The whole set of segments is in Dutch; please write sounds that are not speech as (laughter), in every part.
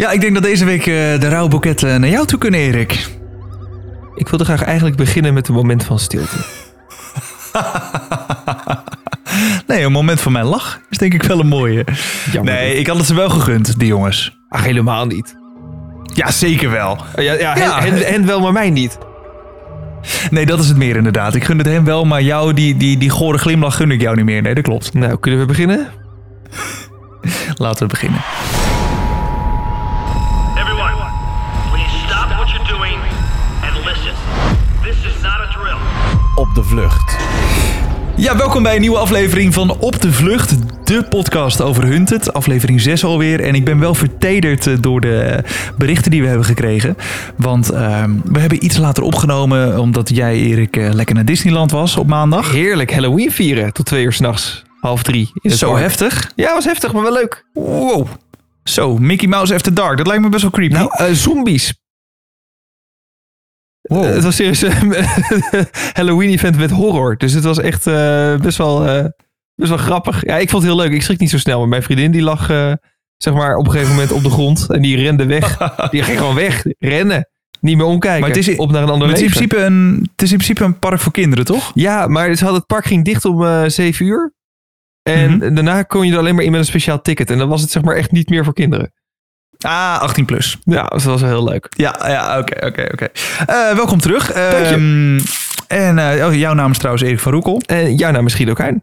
Ja, ik denk dat deze week eh, de rouwboeketten naar jou toe kunnen, Erik. Ik wilde graag eigenlijk beginnen met een moment van stilte. (laughs) Nee, een moment van mijn lach is denk ik wel een mooie. Jammer Nee, ik had het ze wel gegund, die jongens. Ach, helemaal niet. Ja, zeker wel. Ja, ja, Ja. Hen, hen, hen wel, maar mij niet. Nee, dat is het meer inderdaad. Ik gun het hem wel, maar jou, die, die, die gore glimlach gun ik jou niet meer. Nee, dat klopt. Nou, kunnen we beginnen? Laten we beginnen. Vlucht. Ja, welkom bij een nieuwe aflevering van Op de Vlucht, de podcast over Hunted. Aflevering 6 alweer. En ik ben wel vertederd eh, door de berichten die we hebben gekregen. Want ehm, we hebben iets later opgenomen, omdat jij, Erik, eh, lekker naar Disneyland was op maandag. Heerlijk Halloween vieren tot twee uur s'nachts. Half drie. Zo park. heftig. Ja, was heftig, maar wel leuk. Wow. Zo, Mickey Mouse After Dark. Dat lijkt me best wel creepy. Nou, eh, zombies. Wow. Eh, het was serieus (laughs) een Halloween-event met horror. Dus het was echt eh, best, wel, eh, best wel grappig. Ja, ik vond het heel leuk. Ik schrik niet zo snel. Maar mijn vriendin die lag eh, zeg maar op een gegeven moment op de grond. En die rende weg. (laughs) Die ging gewoon weg. Rennen. Niet meer omkijken. Maar het is- op naar een ander Maar het, is in leven. principe een, het is in principe een park voor kinderen, toch? Ja, maar ze hadden het park ging dicht om eh 7 uur. En Mhm. daarna kon je er alleen maar in met een speciaal ticket. En dan was het zeg maar echt niet meer voor kinderen. Ah, 18 plus. Ja, dat was wel heel leuk. Ja, ja oké, oké, oké. Eh, welkom terug. Dank je. Ehm, En eh, oh, jouw naam is trouwens Erik van Roekel. En jouw naam is Guido Kuin.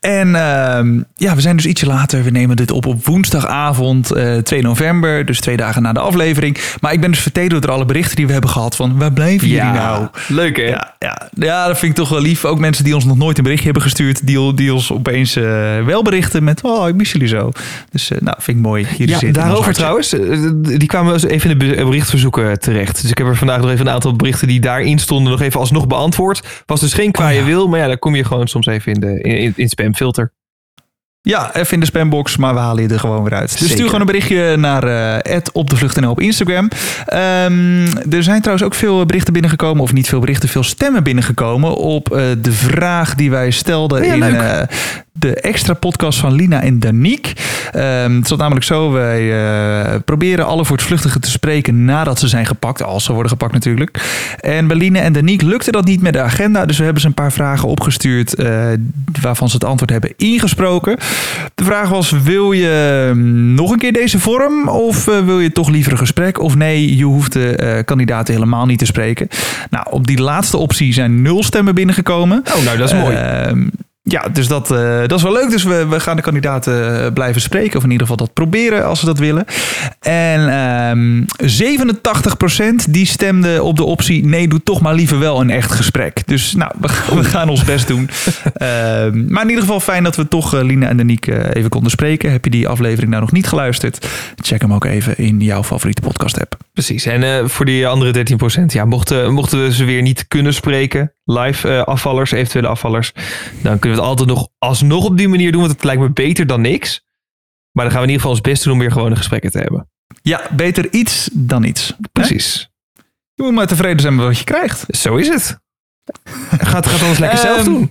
En ehm, ja, we zijn dus ietsje later. We nemen dit op op woensdagavond, eh 2 november. Dus twee dagen na de aflevering. Maar ik ben dus vertederd door alle berichten die we hebben gehad. Van, waar blijven jullie nou? leuk hè? Ja, ja, ja, dat vind ik toch wel lief. Ook mensen die ons nog nooit een berichtje hebben gestuurd. Die, die ons opeens eh, wel berichten met... Oh, ik mis jullie zo. Dus eh, nou, vind ik mooi. Jullie Ja, daarover trouwens. Die kwamen even in de be- berichtverzoeken terecht. Dus ik heb er vandaag nog even een aantal berichten die daarin stonden nog even alsnog beantwoord. Was dus geen kwaaie Oh ja. wil, maar ja, dan kom je gewoon soms even in de in spamfilter. Ja, even in de spambox, maar we halen je er gewoon weer uit. Dus Zeker. stuur gewoon een berichtje naar eh op de vlucht op Instagram. Ehm, er zijn trouwens ook veel berichten binnengekomen, of niet veel berichten, veel stemmen binnengekomen op eh, de vraag die wij stelden Ja, in. De extra podcast van Lina en Danique. Ehm, het zat namelijk zo, wij eh, proberen alle voortvluchtigen te spreken nadat ze zijn gepakt, als ze worden gepakt natuurlijk. En bij Lina en Danique lukte dat niet met de agenda, dus we hebben ze een paar vragen opgestuurd eh, waarvan ze het antwoord hebben ingesproken. De vraag was, wil je mm, nog een keer deze vorm of eh, wil je toch liever een gesprek? Of nee, je hoeft de kandidaten helemaal niet te spreken. Nou, op die laatste optie zijn nul stemmen binnengekomen. Oh, nou, dat is mooi. Ehm, ja, dus dat, eh, dat is wel leuk. Dus we, we gaan de kandidaten eh, blijven spreken. Of in ieder geval dat proberen als ze dat willen. En ehm 87% die stemde op de optie... nee, doe toch maar liever wel een echt gesprek. Dus nou, we, gaan- (laughs) we gaan ons best doen. (laughs) Ehm, maar in ieder geval fijn dat we toch eh, Lina en Danique eh, even konden spreken. Heb je die aflevering nou nog niet geluisterd? Check hem ook even in jouw favoriete podcast app. Precies. En eh, voor die andere 13%, ja, mochten, mochten we ze weer niet kunnen spreken, live eh, afvallers, eventuele afvallers, dan kunnen we het altijd nog alsnog op die manier doen, want het lijkt me beter dan niks. Maar dan gaan we in ieder geval ons best doen om weer gewone gesprekken te hebben. Ja, beter iets dan iets. Precies. Je moet maar tevreden zijn met wat je krijgt. Zo is het. Gaat, gaat ons lekker zelf Ehm, doen.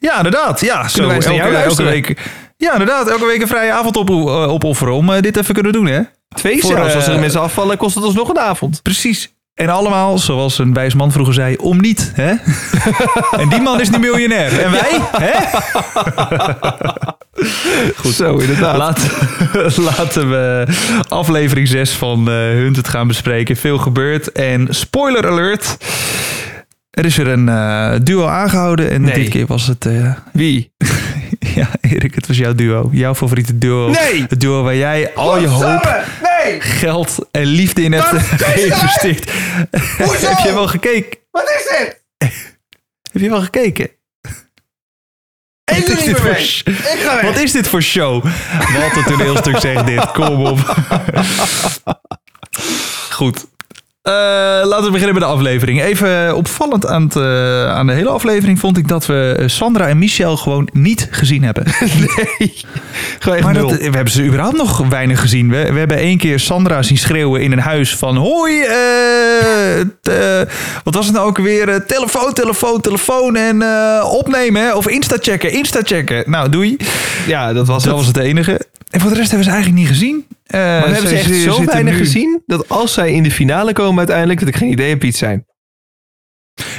Ja, inderdaad. Ja, zo, elke, elke week. Ja, inderdaad. Elke week een vrije avond op, eh, opofferen om dit even kunnen doen, hè? Twee voor, zelfs. Als er eh, mensen afvallen, kost het ons nog een avond. Precies. En allemaal, zoals een wijs man vroeger zei, om niet, hè? (laughs) en die man is nu miljonair. En wij, hè? (laughs) Goed. Zo, inderdaad. Laat, (laughs) laten we aflevering 6 van eh Hunt het gaan bespreken. Veel gebeurd. En spoiler alert. Er is weer een eh, duo aangehouden. En Nee. dit keer was het... Wie? ja, Erik, het was jouw duo. Jouw favoriete duo. Nee! Het duo waar jij al je hoop, Nee! Geld en liefde in hebt (laughs) geïnvesteerd. Heb je wel gekeken? Wat is dit? Heb je wel gekeken? Ik Wat is dit voor sh- Ik ga Wat is dit voor show? Wat een toneelstuk zegt dit. Kom op. (laughs) Goed. Eh, laten we beginnen met de aflevering. Even opvallend aan, het, eh, aan de hele aflevering vond ik dat we eh, Sandra en Michel gewoon niet gezien hebben. (laughs) Nee. Gewoon Maar dat, we hebben ze überhaupt nog weinig gezien. We, we hebben één keer Sandra zien schreeuwen in een huis van... Hoi, t- wat was het nou ook weer? Telefoon, telefoon, telefoon en opnemen. Hè? Of Insta checken, Insta checken. Nou, doei. ja, dat was Dat het. was het enige. En voor de rest hebben we ze eigenlijk niet gezien. Maar we hebben ze echt zo weinig gezien dat als zij in de finale komen uiteindelijk, dat ik geen idee heb wie het zijn.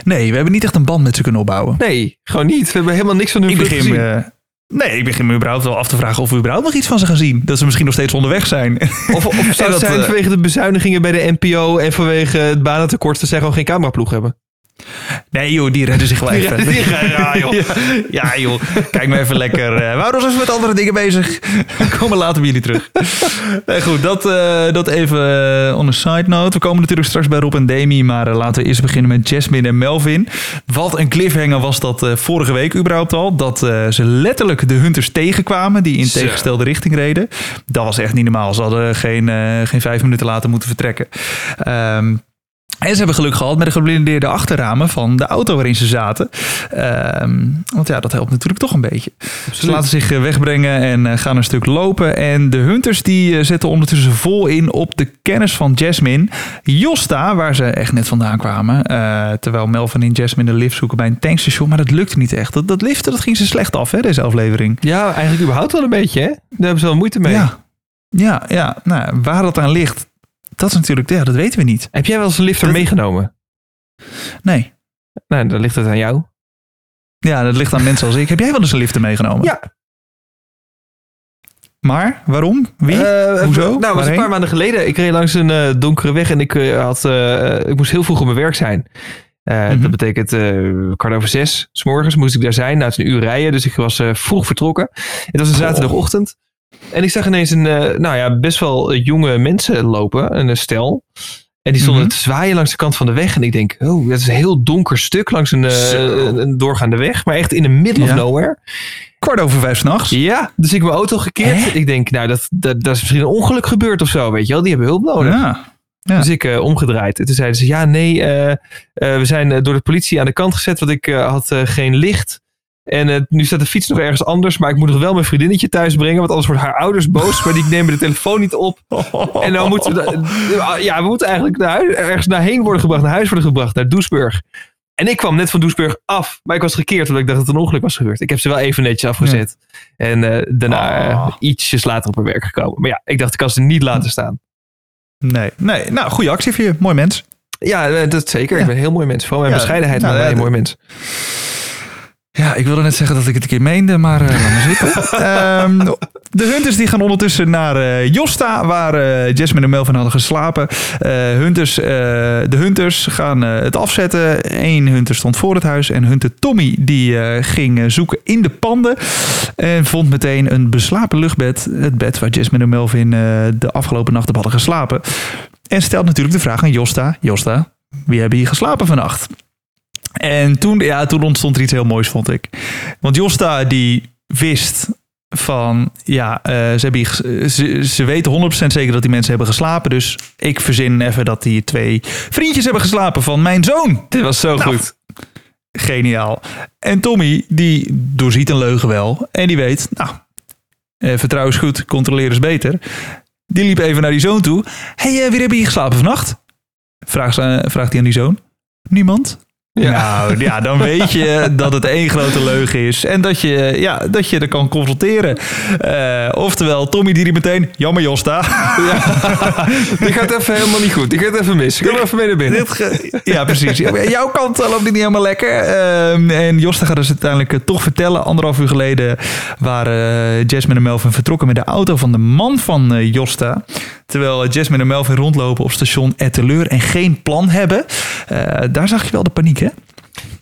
Nee, we hebben niet echt een band met ze kunnen opbouwen. Nee, gewoon niet. We hebben helemaal niks van hun Ik begin, gezien. nee, ik begin me überhaupt wel af te vragen of we überhaupt nog iets van ze gaan zien. Dat ze misschien nog steeds onderweg zijn. Of, of (laughs) zou dat, zijn vanwege de bezuinigingen bij de NPO en vanwege het banentekort dat zij gewoon geen cameraploeg hebben? Nee joh, die redden zich wel Die even. redden ja, joh. (laughs) Ja, joh, kijk maar even lekker. we houden ons even met andere dingen bezig. (laughs) We komen later bij jullie terug. Nee, goed, dat, eh, dat even eh, on a side note. We komen natuurlijk straks bij Rob en Demi, maar eh, laten we eerst beginnen met Jasmine en Melvin. Wat een cliffhanger was dat vorige week überhaupt al. Dat ze letterlijk de hunters tegenkwamen die in Zo. tegengestelde richting reden. Dat was echt niet normaal. Ze hadden geen, geen vijf minuten later moeten vertrekken. Ehm, en ze hebben geluk gehad met de geblindeerde achterramen van de auto waarin ze zaten. Ehm, want ja, dat helpt natuurlijk toch een beetje. Ze laten zich eh, wegbrengen en eh, gaan een stuk lopen. En de hunters die eh, zetten ondertussen vol in op de kennis van Jasmine. Josta, waar ze echt net vandaan kwamen. Eh, terwijl Melvin en Jasmine de lift zoeken bij een tankstation. Maar dat lukte niet echt. Dat, dat liften, dat ging ze slecht af, hè, deze aflevering. Ja, eigenlijk überhaupt wel een beetje, hè? Daar hebben ze wel moeite mee. Ja, ja, ja. Nou, waar dat aan ligt, dat is natuurlijk, ja, dat weten we niet. Heb jij wel eens een lifter Dat- meegenomen? Nee. Nou, dan ligt het aan jou. Ja, dat ligt aan mensen als ik. Heb jij wel eens een lifter meegenomen? Ja. Maar, waarom? Wie? Eh, Hoezo? Nou, was een paar maanden geleden. Ik reed langs een eh, donkere weg en ik, eh, had, eh, ik moest heel vroeg op mijn werk zijn. Eh, Mhm. Dat betekent eh kwart over zes. S morgens moest ik daar zijn. Nou, het is een uur rijden, dus ik was eh, vroeg vertrokken. Het was een zaterdagochtend. En ik zag ineens een, eh, nou ja, best wel jonge mensen lopen. Een eh, stel. En die stonden Mhm. te zwaaien langs de kant van de weg. En ik denk, oh, dat is een heel donker stuk langs een, eh, een, doorgaande weg. Maar echt in the middle Ja. of nowhere. Kwart over vijf s'nachts. Ja, dus ik mijn auto gekeerd. Hè? Ik denk, nou, dat, dat, dat is misschien een ongeluk gebeurd of zo, weet je wel. Die hebben hulp nodig. Ja. Ja. Dus ik eh, omgedraaid. En toen zeiden ze, ja, nee, eh, eh, we zijn eh, door de politie aan de kant gezet, want ik eh, had eh, geen licht. En eh, nu staat de fiets nog ergens anders, maar ik moet nog wel mijn vriendinnetje thuis brengen, want anders wordt haar ouders boos, maar die nemen de telefoon niet op. En dan moeten we, da- ja, we moeten eigenlijk naar huis, ergens naar heen worden gebracht, naar huis worden gebracht, naar Doesburg. En ik kwam net van Doesburg af, maar ik was gekeerd omdat ik dacht dat het een ongeluk was gebeurd. Ik heb ze wel even netjes afgezet. En eh, daarna eh, Oh. ietsjes later op mijn werk gekomen. Maar ja, ik dacht, ik kan ze niet laten staan. Nee, nee. Nou, goede actie voor je. Mooi mens. Ja, eh, dat zeker. Ja. Ik ben een heel mooi mens. Vooral mijn Ja, bescheidenheid, nou, maar ja, een heel mooi mens. Ja, ik wilde net zeggen dat ik het een keer meende, maar eh, laat maar zitten. (laughs) Ehm, de Hunters die gaan ondertussen naar eh, Josta, waar eh, Jasmine en Melvin hadden geslapen. Hunters, de Hunters gaan het afzetten. Eén Hunter stond voor het huis en Hunter Tommy die ging zoeken in de panden. En vond meteen een beslapen luchtbed. Het bed waar Jasmine en Melvin de afgelopen nacht op hadden geslapen. En stelt natuurlijk de vraag aan Josta. Josta, wie hebben hier geslapen vannacht? En toen, ja, toen ontstond er iets heel moois, vond ik. Want Josta die wist van, ja, eh, ze, hebben ges- ze, ze weten 100% zeker dat die mensen hebben geslapen. Dus ik verzin even dat die twee vriendjes hebben geslapen van mijn zoon. Dit was zo Nou, goed. Geniaal. En Tommy, die doorziet een leugen wel. En die weet, nou, eh, vertrouwen is goed, controleren is beter. Die liep even naar die zoon toe. Hé, hey, eh, wie hebben hier geslapen vannacht? Vraagt, vraagt hij aan die zoon. Niemand? Ja. Nou, ja, dan weet je dat het één grote leugen is. En dat je, ja, dat je er kan confronteren. Eh, oftewel, Tommy die riep meteen... Jammer, Josta. Die gaat even helemaal niet goed. Die gaat even mis. Er even mee naar binnen. Ja, precies. Ja, Jouw kant loopt niet helemaal lekker. Ehm, en Josta gaat dus uiteindelijk eh, toch vertellen. Anderhalf uur geleden waren eh, Jasmine en Melvin vertrokken met de auto van de man van eh, Josta. Terwijl eh, Jasmine en Melvin rondlopen op station Etteleur en geen plan hebben. Eh, daar zag je wel de paniek, hè?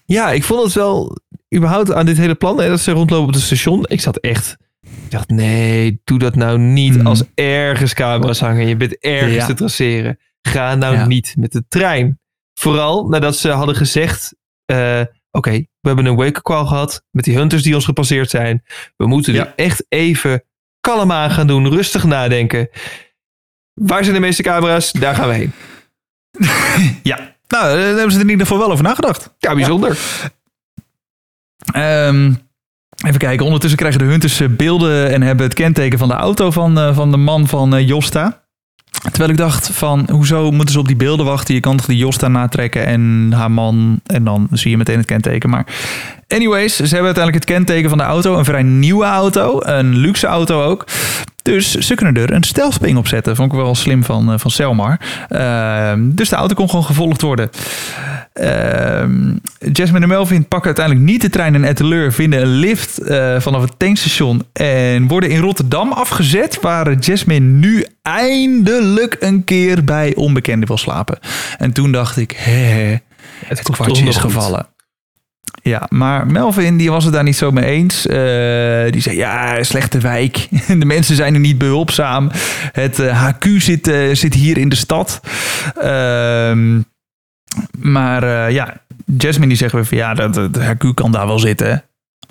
Ja, ik vond het wel überhaupt aan dit hele plan. En dat ze rondlopen op het station. Ik zat echt... Ik dacht, nee, doe dat nou niet. Mm. Als ergens camera's hangen en je bent ergens Ja. te traceren. Ga nou Ja. niet met de trein. Vooral nadat ze hadden gezegd... eh, Oké, we hebben een wake-up call gehad met die hunters die ons gepasseerd zijn. We moeten Ja. er echt even kalm aan gaan doen. Rustig nadenken. Waar zijn de meeste camera's? Daar gaan we heen. (laughs) Ja. Nou, daar hebben ze er in ieder geval wel over nagedacht. Ja, bijzonder. Ehm, even kijken. Ondertussen krijgen de hunters eh, beelden en hebben het kenteken van de auto van, eh, van de man van eh, Josta. Terwijl ik dacht van, hoezo moeten ze op die beelden wachten? Je kan toch die Josta natrekken en haar man en dan zie je meteen het kenteken. Maar anyways, ze hebben uiteindelijk het kenteken van de auto. Een vrij nieuwe auto, een luxe auto ook. Dus ze kunnen er een stealthping op zetten. Vond ik wel slim van, eh, van Selmar. Ehm, dus de auto kon gewoon gevolgd worden. Ehm, Jasmine en Melvin pakken uiteindelijk niet de trein in Etteleur, vinden een lift eh, vanaf het tankstation en worden in Rotterdam afgezet, waar Jasmine nu eindelijk een keer bij onbekenden wil slapen. En toen dacht ik, hè, het komt kwartje is gevallen. Ja, maar Melvin die was het daar niet zo mee eens. Eh, die zei, ja, slechte wijk. (laughs) De mensen zijn er niet behulpzaam. Het eh, HQ zit, eh, zit hier in de stad. Ehm, maar eh, ja, Jasmine die zegt weer van, ja, dat, HQ kan daar wel zitten.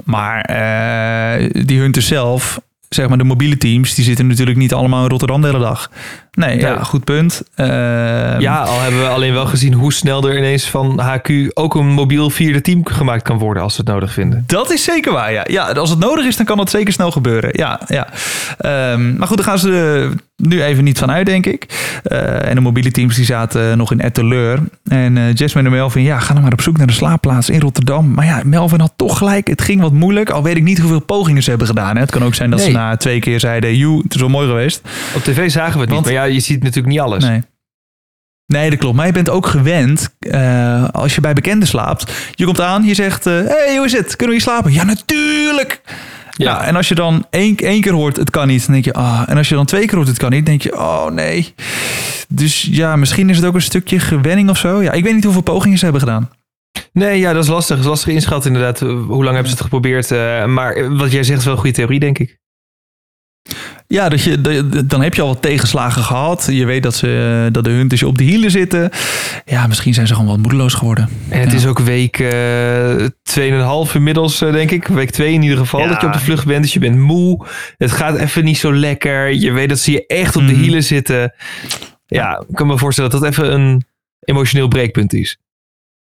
Maar eh, die hunters zelf, zeg maar de mobiele teams, die zitten natuurlijk niet allemaal in Rotterdam de hele dag. Nee, ja, goed punt. Ehm, Ja, al hebben we alleen wel gezien hoe snel er ineens van HQ ook een mobiel vierde team gemaakt kan worden als ze het nodig vinden. Dat is zeker waar, ja. ja. Als het nodig is, dan kan dat zeker snel gebeuren. Ja, ja. Ehm, maar goed, daar gaan ze nu even niet van uit, denk ik. Eh, en de mobiele teams die zaten nog in Etteleur. En eh, Jasmine en Melvin, ja, ga dan maar op zoek naar de slaapplaats in Rotterdam. Maar ja, Melvin had toch gelijk. Het ging wat moeilijk. Al weet ik niet hoeveel pogingen ze hebben gedaan. Hè. Het kan ook zijn dat ze na twee keer zeiden... Joe, het is wel mooi geweest. Op tv zagen we het Want- niet, maar ja, je ziet natuurlijk niet alles. Nee. Nee, dat klopt. Maar je bent ook gewend, eh, als je bij bekenden slaapt. Je komt aan, je zegt, hé, hey, hoe is het? Kunnen we hier slapen? Ja, natuurlijk! Ja. En als je dan één, één keer hoort, het kan niet, dan denk je, ah. En als je dan twee keer hoort, het kan niet, denk je, oh nee. Dus ja, misschien is het ook een stukje gewenning of zo. Ja, ik weet niet hoeveel pogingen ze hebben gedaan. Nee, ja, dat is lastig. Dat is lastig inschatten inderdaad. Hoe lang hebben ze het geprobeerd? eh, maar wat jij zegt is wel een goede theorie, denk ik. Ja, dat je, de- dan heb je al wat tegenslagen gehad. Je weet dat, ze, dat de hunters je op de hielen zitten. Ja, misschien zijn ze gewoon wat moedeloos geworden. En het Ja. is ook week eh 2,5 inmiddels, eh, denk ik. Week 2 in ieder geval, Ja. dat je op de vlucht bent. Dus je bent moe. Het gaat even niet zo lekker. Je weet dat ze je echt op de Mhm. hielen zitten. Ja, ik kan me voorstellen dat dat even een emotioneel breekpunt is.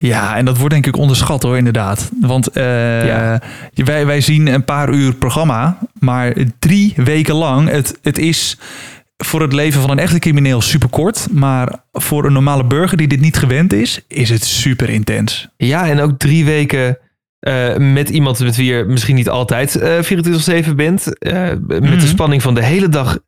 Ja, en dat wordt denk ik onderschat hoor, inderdaad. Want eh, Ja. wij, wij zien een paar uur programma, maar drie weken lang. Het, het is voor het leven van een echte crimineel super kort. Maar voor een normale burger die dit niet gewend is, is het super intens. Ja, en ook drie weken eh, met iemand met wie je misschien niet altijd eh 24-7 bent. met Mhm. de spanning van de hele dag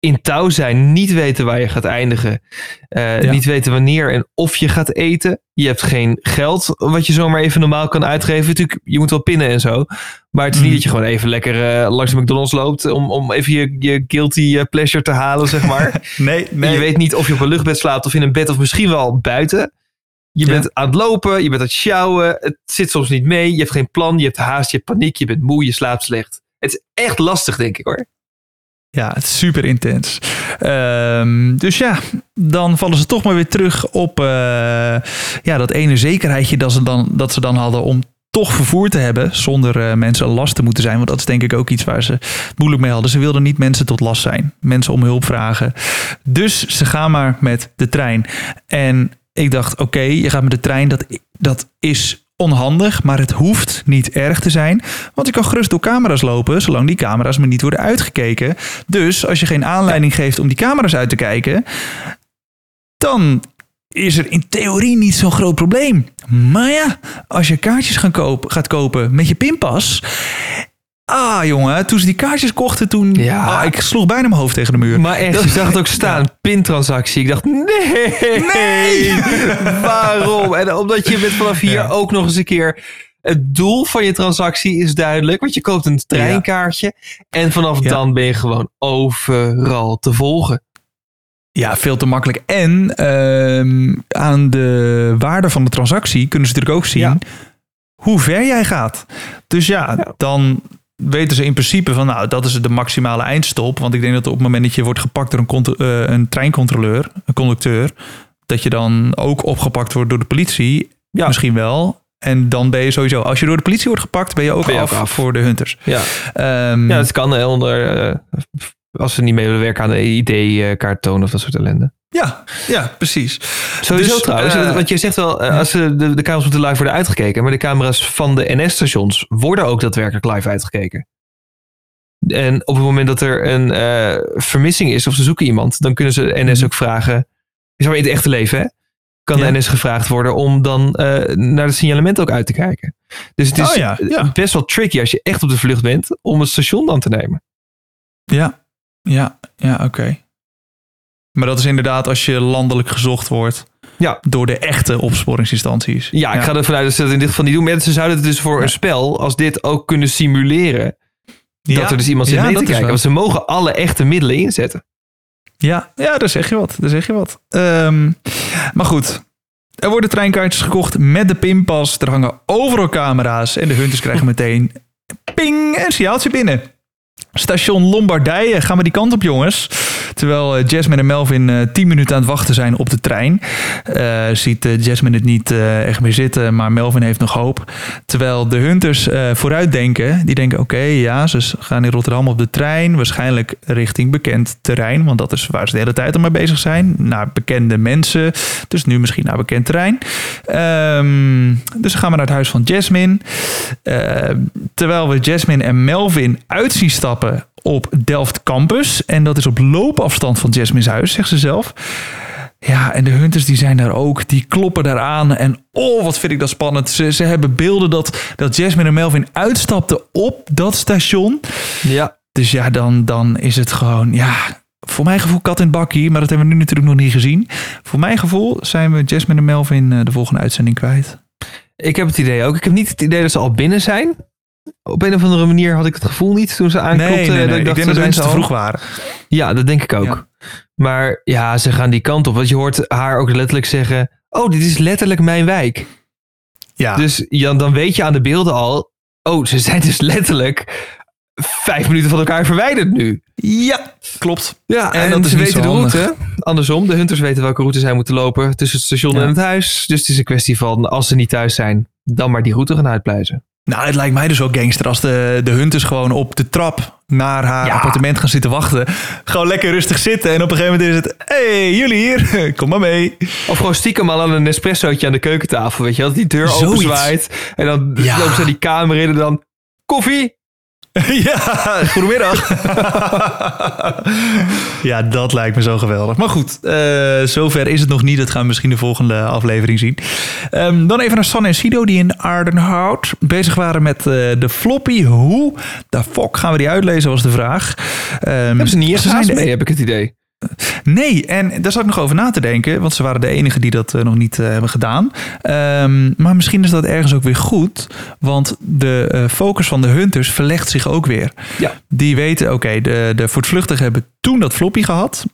in touw zijn. Niet weten waar je gaat eindigen. eh, Ja. Niet weten wanneer en of je gaat eten. Je hebt geen geld wat je zomaar even normaal kan uitgeven. Natuurlijk, je moet wel pinnen en zo. Maar het is niet Mhm. dat je gewoon even lekker eh, langs de McDonald's loopt. Om, om even je, je guilty eh, pleasure te halen, zeg maar. (laughs) Nee, En je weet niet of je op een luchtbed slaapt of in een bed of misschien wel buiten. Je Ja. bent aan het lopen, je bent aan het sjouwen. Het zit soms niet mee. Je hebt geen plan, je hebt haast, je hebt paniek, je bent moe, je slaapt slecht. Het is echt lastig, denk ik hoor. Ja, het is super intens. Ehm, dus ja, dan vallen ze toch maar weer terug op eh, ja, dat ene zekerheidje dat ze, dan, dat ze dan hadden om toch vervoer te hebben zonder eh, mensen last te moeten zijn. Want dat is denk ik ook iets waar ze moeilijk mee hadden. Ze wilden niet mensen tot last zijn, mensen om hulp vragen. Dus ze gaan maar met de trein. En ik dacht, oké, je gaat met de trein, dat, dat is onhandig, maar het hoeft niet erg te zijn. Want je kan gerust door camera's lopen, zolang die camera's maar niet worden uitgekeken. Dus als je geen aanleiding geeft om die camera's uit te kijken, dan is er in theorie niet zo'n groot probleem. Maar ja, als je kaartjes gaan kopen, gaat kopen met je pinpas. Ah, jongen, toen ze die kaartjes kochten, toen. Ja. ah, ik sloeg bijna mijn hoofd tegen de muur. Maar echt, je zag het ook staan, pintransactie. Ik dacht, nee, Nee! (laughs) waarom? En omdat je bent vanaf hier Ja. ook nog eens een keer... Het doel van je transactie is duidelijk, want je koopt een treinkaartje. En vanaf Ja. dan ben je gewoon overal te volgen. Ja, veel te makkelijk. En ehm, aan de waarde van de transactie kunnen ze natuurlijk ook zien Ja. hoe ver jij gaat. Dus ja, Ja. dan weten ze in principe van nou, dat is de maximale eindstop. Want ik denk dat op het moment dat je wordt gepakt door een, eh, een treincontroleur, een conducteur, dat je dan ook opgepakt wordt door de politie. Ja. Misschien wel. En dan ben je sowieso, als je door de politie wordt gepakt, ben je ook, Ben je af, ook af. voor de hunters. Ja, Ehm, ja het kan onder... eh, als ze niet mee willen werken aan de ID-kaart tonen of dat soort ellende. ja, ja, precies. Sowieso Dus, trouwens, eh, want je zegt wel, eh, als ze de, de camera's moeten live worden uitgekeken, maar de camera's van de NS-stations worden ook daadwerkelijk live uitgekeken. En op het moment dat er een eh, vermissing is of ze zoeken iemand, dan kunnen ze NS Mhm. ook vragen, zeg maar in het echte leven hè, kan Ja. de NS gevraagd worden om dan naar het signalement ook uit te kijken. Dus het is Oh ja, ja. best wel tricky als je echt op de vlucht bent om het station dan te nemen. Ja. Ja, ja oké. Maar dat is inderdaad als je landelijk gezocht wordt Ja. door de echte opsporingsinstanties. Ja, ik ga ervan uit dat ze dat in dit geval niet doen. Mensen zouden het dus voor een spel als dit ook kunnen simuleren. Ja. Dat er dus iemand zit Ja, mee te dat is kijken. Want ze mogen alle echte middelen inzetten. Ja, ja, daar zeg je wat. Daar zeg je wat. Ehm, maar goed. Er worden treinkaartjes gekocht met de pinpas. Er hangen overal camera's. En de hunters krijgen meteen ping, een signaaltje binnen. Station Lombardije. Gaan we die kant op, jongens. Terwijl eh, Jasmine en Melvin eh 10 minuten aan het wachten zijn op de trein. eh, ziet eh, Jasmine het niet eh, echt meer zitten, maar Melvin heeft nog hoop. Terwijl de hunters eh vooruitdenken. Die denken, oké, ja, ze gaan in Rotterdam op de trein. Waarschijnlijk richting bekend terrein. Want dat is waar ze de hele tijd al mee bezig zijn. Naar bekende mensen. Dus nu misschien naar bekend terrein. Ehm, dus gaan we naar het huis van Jasmine. Eh, terwijl we Jasmine en Melvin uit zien stappen op Delft Campus. En dat is op loopafstand van Jasmine's huis, zegt ze zelf. Ja, en de hunters die zijn daar ook. Die kloppen daar aan. En oh, wat vind ik dat spannend. Ze, ze hebben beelden dat, dat Jasmine en Melvin uitstapten op dat station. Ja. Dus ja, dan, dan is het gewoon, ja, voor mijn gevoel kat in bakkie. Maar dat hebben we nu natuurlijk nog niet gezien. Voor mijn gevoel zijn we Jasmine en Melvin eh, de volgende uitzending kwijt. Ik heb het idee ook. Ik heb niet het idee dat ze al binnen zijn. Op een of andere manier had ik het gevoel niet toen ze. Nee, nee, nee. dat Ik, denk dat ze de mensen te vroeg waren. Ja, dat denk ik ook. Ja. Maar ja, ze gaan die kant op. Want je hoort haar ook letterlijk zeggen... Oh, dit is letterlijk mijn wijk. Ja, Dus ja, dan weet je aan de beelden al... Oh, ze zijn dus letterlijk vijf minuten van elkaar verwijderd nu. ja klopt. Ja, En en, dat is ze weten de handig. route. Andersom, de hunters weten welke route zij moeten lopen tussen het station Ja. en het huis. Dus het is een kwestie van, als ze niet thuis zijn, dan maar die route gaan uitpluizen. Nou, het lijkt mij dus ook gangster als de, de hunters gewoon op de trap naar haar Ja. appartement gaan zitten wachten. Gewoon lekker rustig zitten en op een gegeven moment is het... hey, jullie hier, (laughs) kom maar mee. Of gewoon stiekem al aan een espressootje aan de keukentafel, weet je wel. Dat die deur openzwaait. En dan Ja. lopen ze die kamer in en dan... Koffie! (laughs) ja, goedemiddag. (laughs) ja, dat lijkt me zo geweldig. Maar goed, eh, zover is het nog niet. Dat gaan we misschien de volgende aflevering zien. Ehm, dan even naar San en Sido, die in Aardenhout bezig waren met eh, de floppy. Hoe de fuck gaan we die uitlezen, was de vraag. Ehm, Hebben ze niet eens zijn mee, heb ik het idee. Nee, en daar zat ik nog over na te denken. Want ze waren de enigen die dat eh, nog niet eh, hebben gedaan. Ehm, maar misschien is dat ergens ook weer goed. Want de eh, focus van de hunters verlegt zich ook weer. Ja. Die weten, oké, de, de voortvluchtigen hebben toen dat floppy gehad.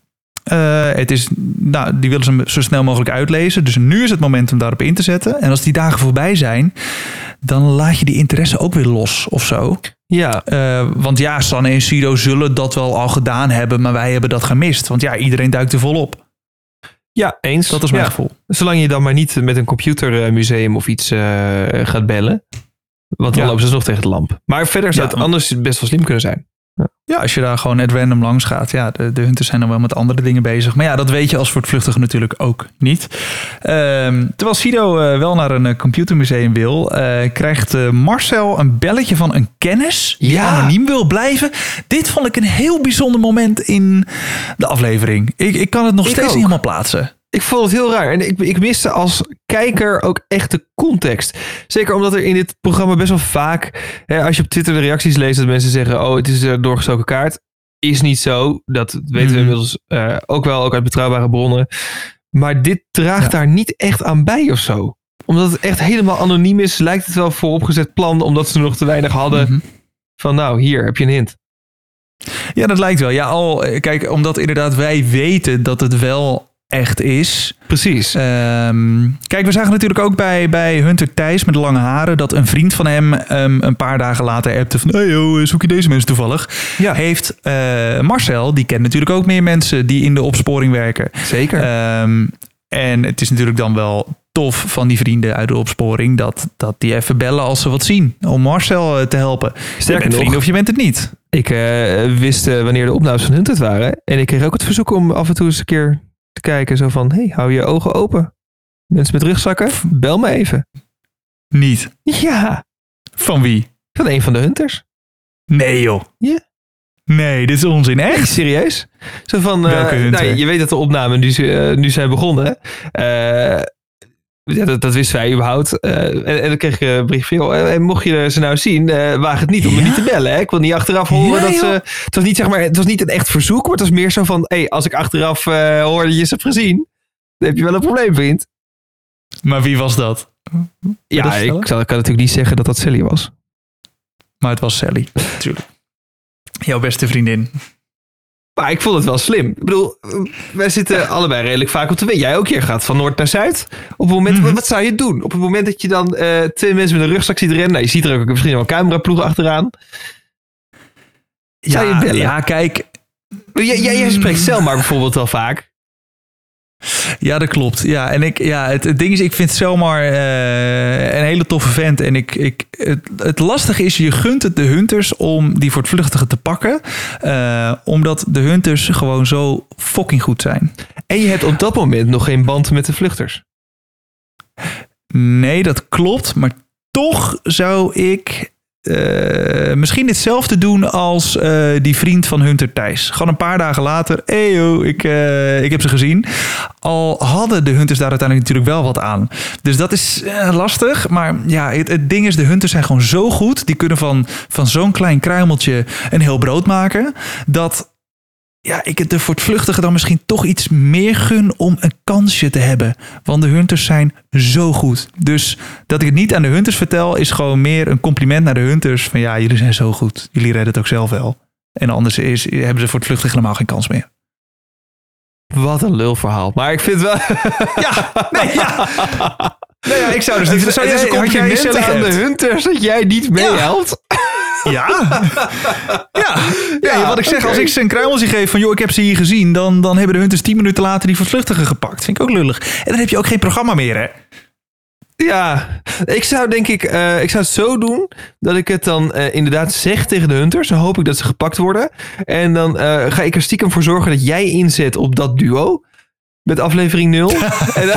Eh, het is, nou, die willen ze zo snel mogelijk uitlezen. Dus nu is het moment om daarop in te zetten. En als die dagen voorbij zijn, dan laat je die interesse ook weer los of zo. Ja, Eh, want ja, Sanne en Sido zullen dat wel al gedaan hebben, maar wij hebben dat gemist. Want ja, iedereen duikt er volop. ja eens. Dat is mijn Ja. gevoel. Zolang je dan maar niet met een computermuseum of iets eh, gaat bellen. Want dan Ja. lopen ze nog tegen de lamp. Maar verder zou Ja. het anders best wel slim kunnen zijn. Ja, als je daar gewoon at random langs gaat. Ja, de, de hunters zijn dan wel met andere dingen bezig. Maar ja, dat weet je als voortvluchtige natuurlijk ook niet. Ehm, terwijl Sido eh, wel naar een eh, computermuseum wil, eh, krijgt Marcel een belletje van een kennis die Ja. anoniem wil blijven. Dit vond ik een heel bijzonder moment in de aflevering. Ik, ik kan het nog Ik steeds ook. niet helemaal plaatsen. Ik vond het heel raar. En ik, ik miste als kijker ook echt de context. Zeker omdat er in dit programma best wel vaak... Hè, als je op Twitter de reacties leest dat mensen zeggen... Oh, het is een doorgestoken kaart. Is niet zo. Dat weten we Mhm. inmiddels eh, ook wel, ook uit betrouwbare bronnen. Maar dit draagt Ja. daar niet echt aan bij of zo. Omdat het echt helemaal anoniem is... lijkt het wel vooropgezet plan... omdat ze nog te weinig hadden... Mhm. van nou, hier heb je een hint. Ja, dat lijkt wel. Ja, al, eh, kijk, omdat inderdaad wij weten dat het wel echt is. Precies. Ehm, kijk, we zagen natuurlijk ook bij, bij Hunter Thijs met de lange haren... dat een vriend van hem ehm, een paar dagen later appte van... hey joh, zoek je deze mensen toevallig? Ja. Heeft eh, Marcel, die kent natuurlijk ook meer mensen die in de opsporing werken. Zeker. Ehm, en het is natuurlijk dan wel tof van die vrienden uit de opsporing... dat, dat die even bellen als ze wat zien. Om Marcel eh, te helpen. je Sterker bent vrienden of je bent het niet. Ik eh, wist wanneer de opnames van Hunted waren. En ik kreeg ook het verzoek om af en toe eens een keer te kijken. Zo van, hey, hou je ogen open. Mensen met rugzakken, bel me even. Niet. Ja, Van wie? van een van de Hunters. Nee joh. Ja. Nee, dit is onzin. Echt Echt? serieus? Zo van, eh, nou, je weet dat de opnames nu, eh, nu zijn begonnen. Eh, Ja, dat, dat wisten wij überhaupt. Eh, en, en dan kreeg ik een brief van, joh, en mocht je ze nou zien, eh, waag het niet om me niet te bellen. Hè? Ik wil niet achteraf horen Ja, dat ze... Het was niet, zeg maar, het was niet een echt verzoek, maar het was meer zo van, hey, als ik achteraf eh, hoor dat je ze hebt gezien, dan heb je wel een probleem, vriend. Maar wie was dat? Ja, dat ik, ik kan natuurlijk niet zeggen dat dat Sally was. Maar het was Sally, natuurlijk. Jouw beste vriendin. Maar ik vond het wel slim. Ik bedoel, wij zitten allebei redelijk vaak op de weg. Jij ook, jij gaat van noord naar zuid. Op het moment, Mhm. wat zou je doen? Op het moment dat je dan eh, twee mensen met een rugzak ziet rennen. Nou, je ziet er ook misschien wel een cameraploeg achteraan. Zou je bellen? ja, kijk. Jij, jij, jij spreekt Selma bijvoorbeeld wel vaak. Ja, dat klopt. Ja, en ik, ja, het, het ding is, ik vind Selmar eh, een hele toffe vent. En ik, ik, het, het lastige is, je gunt het de hunters om die voortvluchtigen te pakken. eh, omdat de hunters gewoon zo fucking goed zijn. En je hebt op dat moment nog geen band met de vluchters. Nee, dat klopt. Maar toch zou ik eh, misschien hetzelfde doen als eh, die vriend van Hunter Thijs. Gewoon een paar dagen later. Yo, ik, eh, ik heb ze gezien. Al hadden de Hunters daar uiteindelijk natuurlijk wel wat aan. Dus dat is lastig. Maar ja, het, het ding is, de Hunters zijn gewoon zo goed. Die kunnen van, van zo'n klein kruimeltje een heel brood maken. Dat ja, ik het de voortvluchtigen dan misschien toch iets meer gun om een kansje te hebben. Want de Hunters zijn zo goed. Dus dat ik het niet aan de Hunters vertel, is gewoon meer een compliment naar de Hunters. Van ja, jullie zijn zo goed. Jullie redden het ook zelf wel. En anders is, hebben ze voor het vluchtig helemaal geen kans meer. Wat een lulverhaal. Maar ik vind wel... (laughs) Ja, nee, ja. Nee, ja, ik zou dus (laughs) niet... Zou jij, een compliment aan de hunters dat jij niet meehelpt. Ja. (laughs) ja. Ja, Ja, wat ik zeg, als ik ze een kruimeltje geef van... joh, ik heb ze hier gezien... dan, dan hebben de Hunters tien minuten later die voortvluchtigen gepakt. Vind ik ook lullig. En dan heb je ook geen programma meer, hè? Ja, ik zou denk ik, eh, ik zou het zo doen dat ik het dan eh, inderdaad zeg tegen de hunters. Dan hoop ik dat ze gepakt worden. En dan eh, ga ik er stiekem voor zorgen dat jij inzet op dat duo. Met aflevering 0. (laughs) en, dan, (laughs)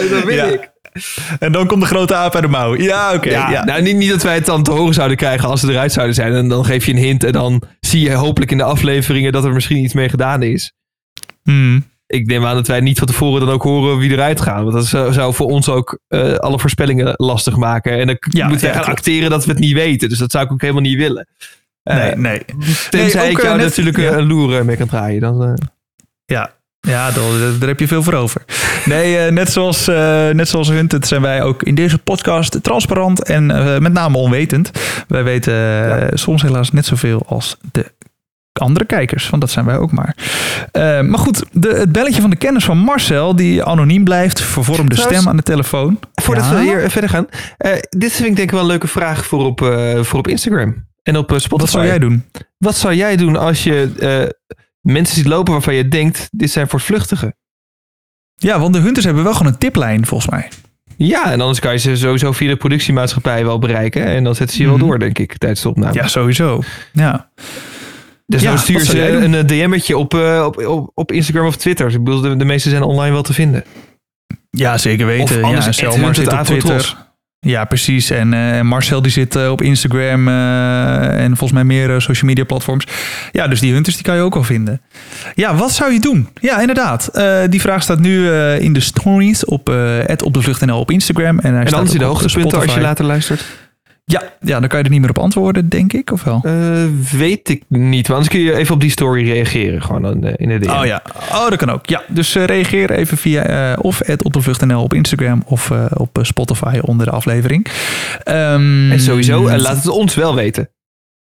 en dan win Ja. ik. En dan komt de grote aap uit de mouw. Ja, oké. Ja, ja. Nou, niet, niet dat wij het dan te horen zouden krijgen als ze eruit zouden zijn. En dan geef je een hint en dan zie je hopelijk in de afleveringen dat er misschien iets mee gedaan is. Hmm. Ik neem aan dat wij niet van tevoren dan ook horen wie eruit gaan. Want dat zou, voor ons ook eh, alle voorspellingen lastig maken. En dan Ja, moeten wij gaan klopt. acteren dat we het niet weten. Dus dat zou ik ook helemaal niet willen. Eh, Nee, nee. Tenzij Nee, ook, ik eh, jou net- natuurlijk eh, een loer eh, mee kan draaien. Dan, eh, Ja, ja daar, daar heb je veel voor over. Nee, eh, net, zoals, eh, net zoals Hunted zijn wij ook in deze podcast transparant en eh, met name onwetend. Wij weten soms helaas net zoveel als de andere kijkers, want dat zijn wij ook maar. Maar goed, de, het belletje van de kennis van Marcel, die anoniem blijft, vervormde Trouwens, stem aan de telefoon. voordat Ja? we hier verder gaan. dit vind ik denk ik wel een leuke vraag voor op, voor op Instagram. En op Spotify. Wat zou jij doen? Wat zou jij doen als je mensen ziet lopen waarvan je denkt, dit zijn voortvluchtigen? Ja, want de Hunters hebben wel gewoon een tiplijn, volgens mij. Ja, en anders kan je ze sowieso via de productiemaatschappij wel bereiken. En dan zetten ze je Mhm. wel door, denk ik, tijdens de opname. Ja, sowieso. Ja. Dus Ja, dan stuur ze een eh, DM'tje op, eh, op, op, op Instagram of Twitter. Ik bedoel, de, de meeste zijn online wel te vinden. Ja, zeker weten. Of anders ja, Hunted zit op Twitter. Ja, precies. En eh, Marcel die zit eh, op Instagram eh, en volgens mij meer social media platforms. Ja, dus die hunters die kan je ook wel vinden. Ja, wat zou je doen? Ja, inderdaad. Die vraag staat nu in de stories op uh, op de vlucht.nl op Instagram. En, hij En anders in de hoogtepunten als je later luistert. Ja, ja, dan kan je er niet meer op antwoorden, denk ik, of wel? Eh, weet ik niet. Want anders kun je even op die story reageren. Gewoon eh, in de DM. Oh ja, oh, dat kan ook. Ja, dus eh, reageer even via eh, of op de vlucht.nl op Instagram of op Spotify onder de aflevering. Ehm, En sowieso, en laat het ons wel weten.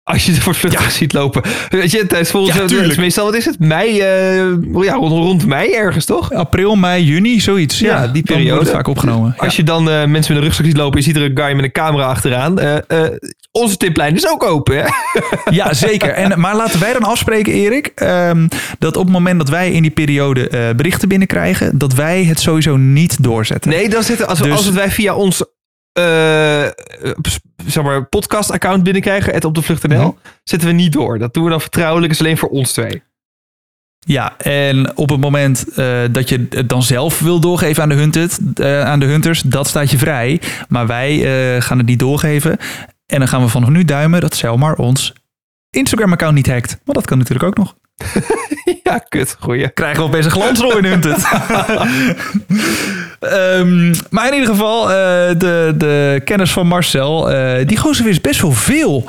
Als je er voor vluchtig ziet lopen. Weet je, tijdens volgens Ja, het is meestal, wat is het? Mei, eh, ja, rond, rond mei ergens, toch? April, mei, juni, zoiets. Ja, Ja, die periode. vaak opgenomen. Als je dan eh, mensen met een rugzak ziet lopen, je ziet er een guy met een camera achteraan. eh, onze tiplijn is ook open, hè? Ja, ja, zeker. En, maar laten wij dan afspreken, Erik, ehm, dat op het moment dat wij in die periode berichten binnenkrijgen, dat wij het sowieso niet doorzetten. Nee, dan zitten, als, we, Dus- als het wij via ons eh, zeg maar, podcast-account binnenkrijgen, het op de vlucht.nl, Mhm. zetten we niet door. Dat doen we dan vertrouwelijk, is alleen voor ons twee. Ja, en op het moment eh, dat je het dan zelf wil doorgeven aan de, hunted, eh, aan de hunters, dat staat je vrij. Maar wij gaan het niet doorgeven. En dan gaan we vanaf nu duimen dat Selmar ons Instagram-account niet hackt. Maar dat kan natuurlijk ook nog. (laughs) Ja, kut. Goeie. krijgen we opeens een glansrol in Hunted. (laughs) Ehm, maar in ieder geval, eh, de, de kennis van Marcel, eh, die gozer wist best wel veel.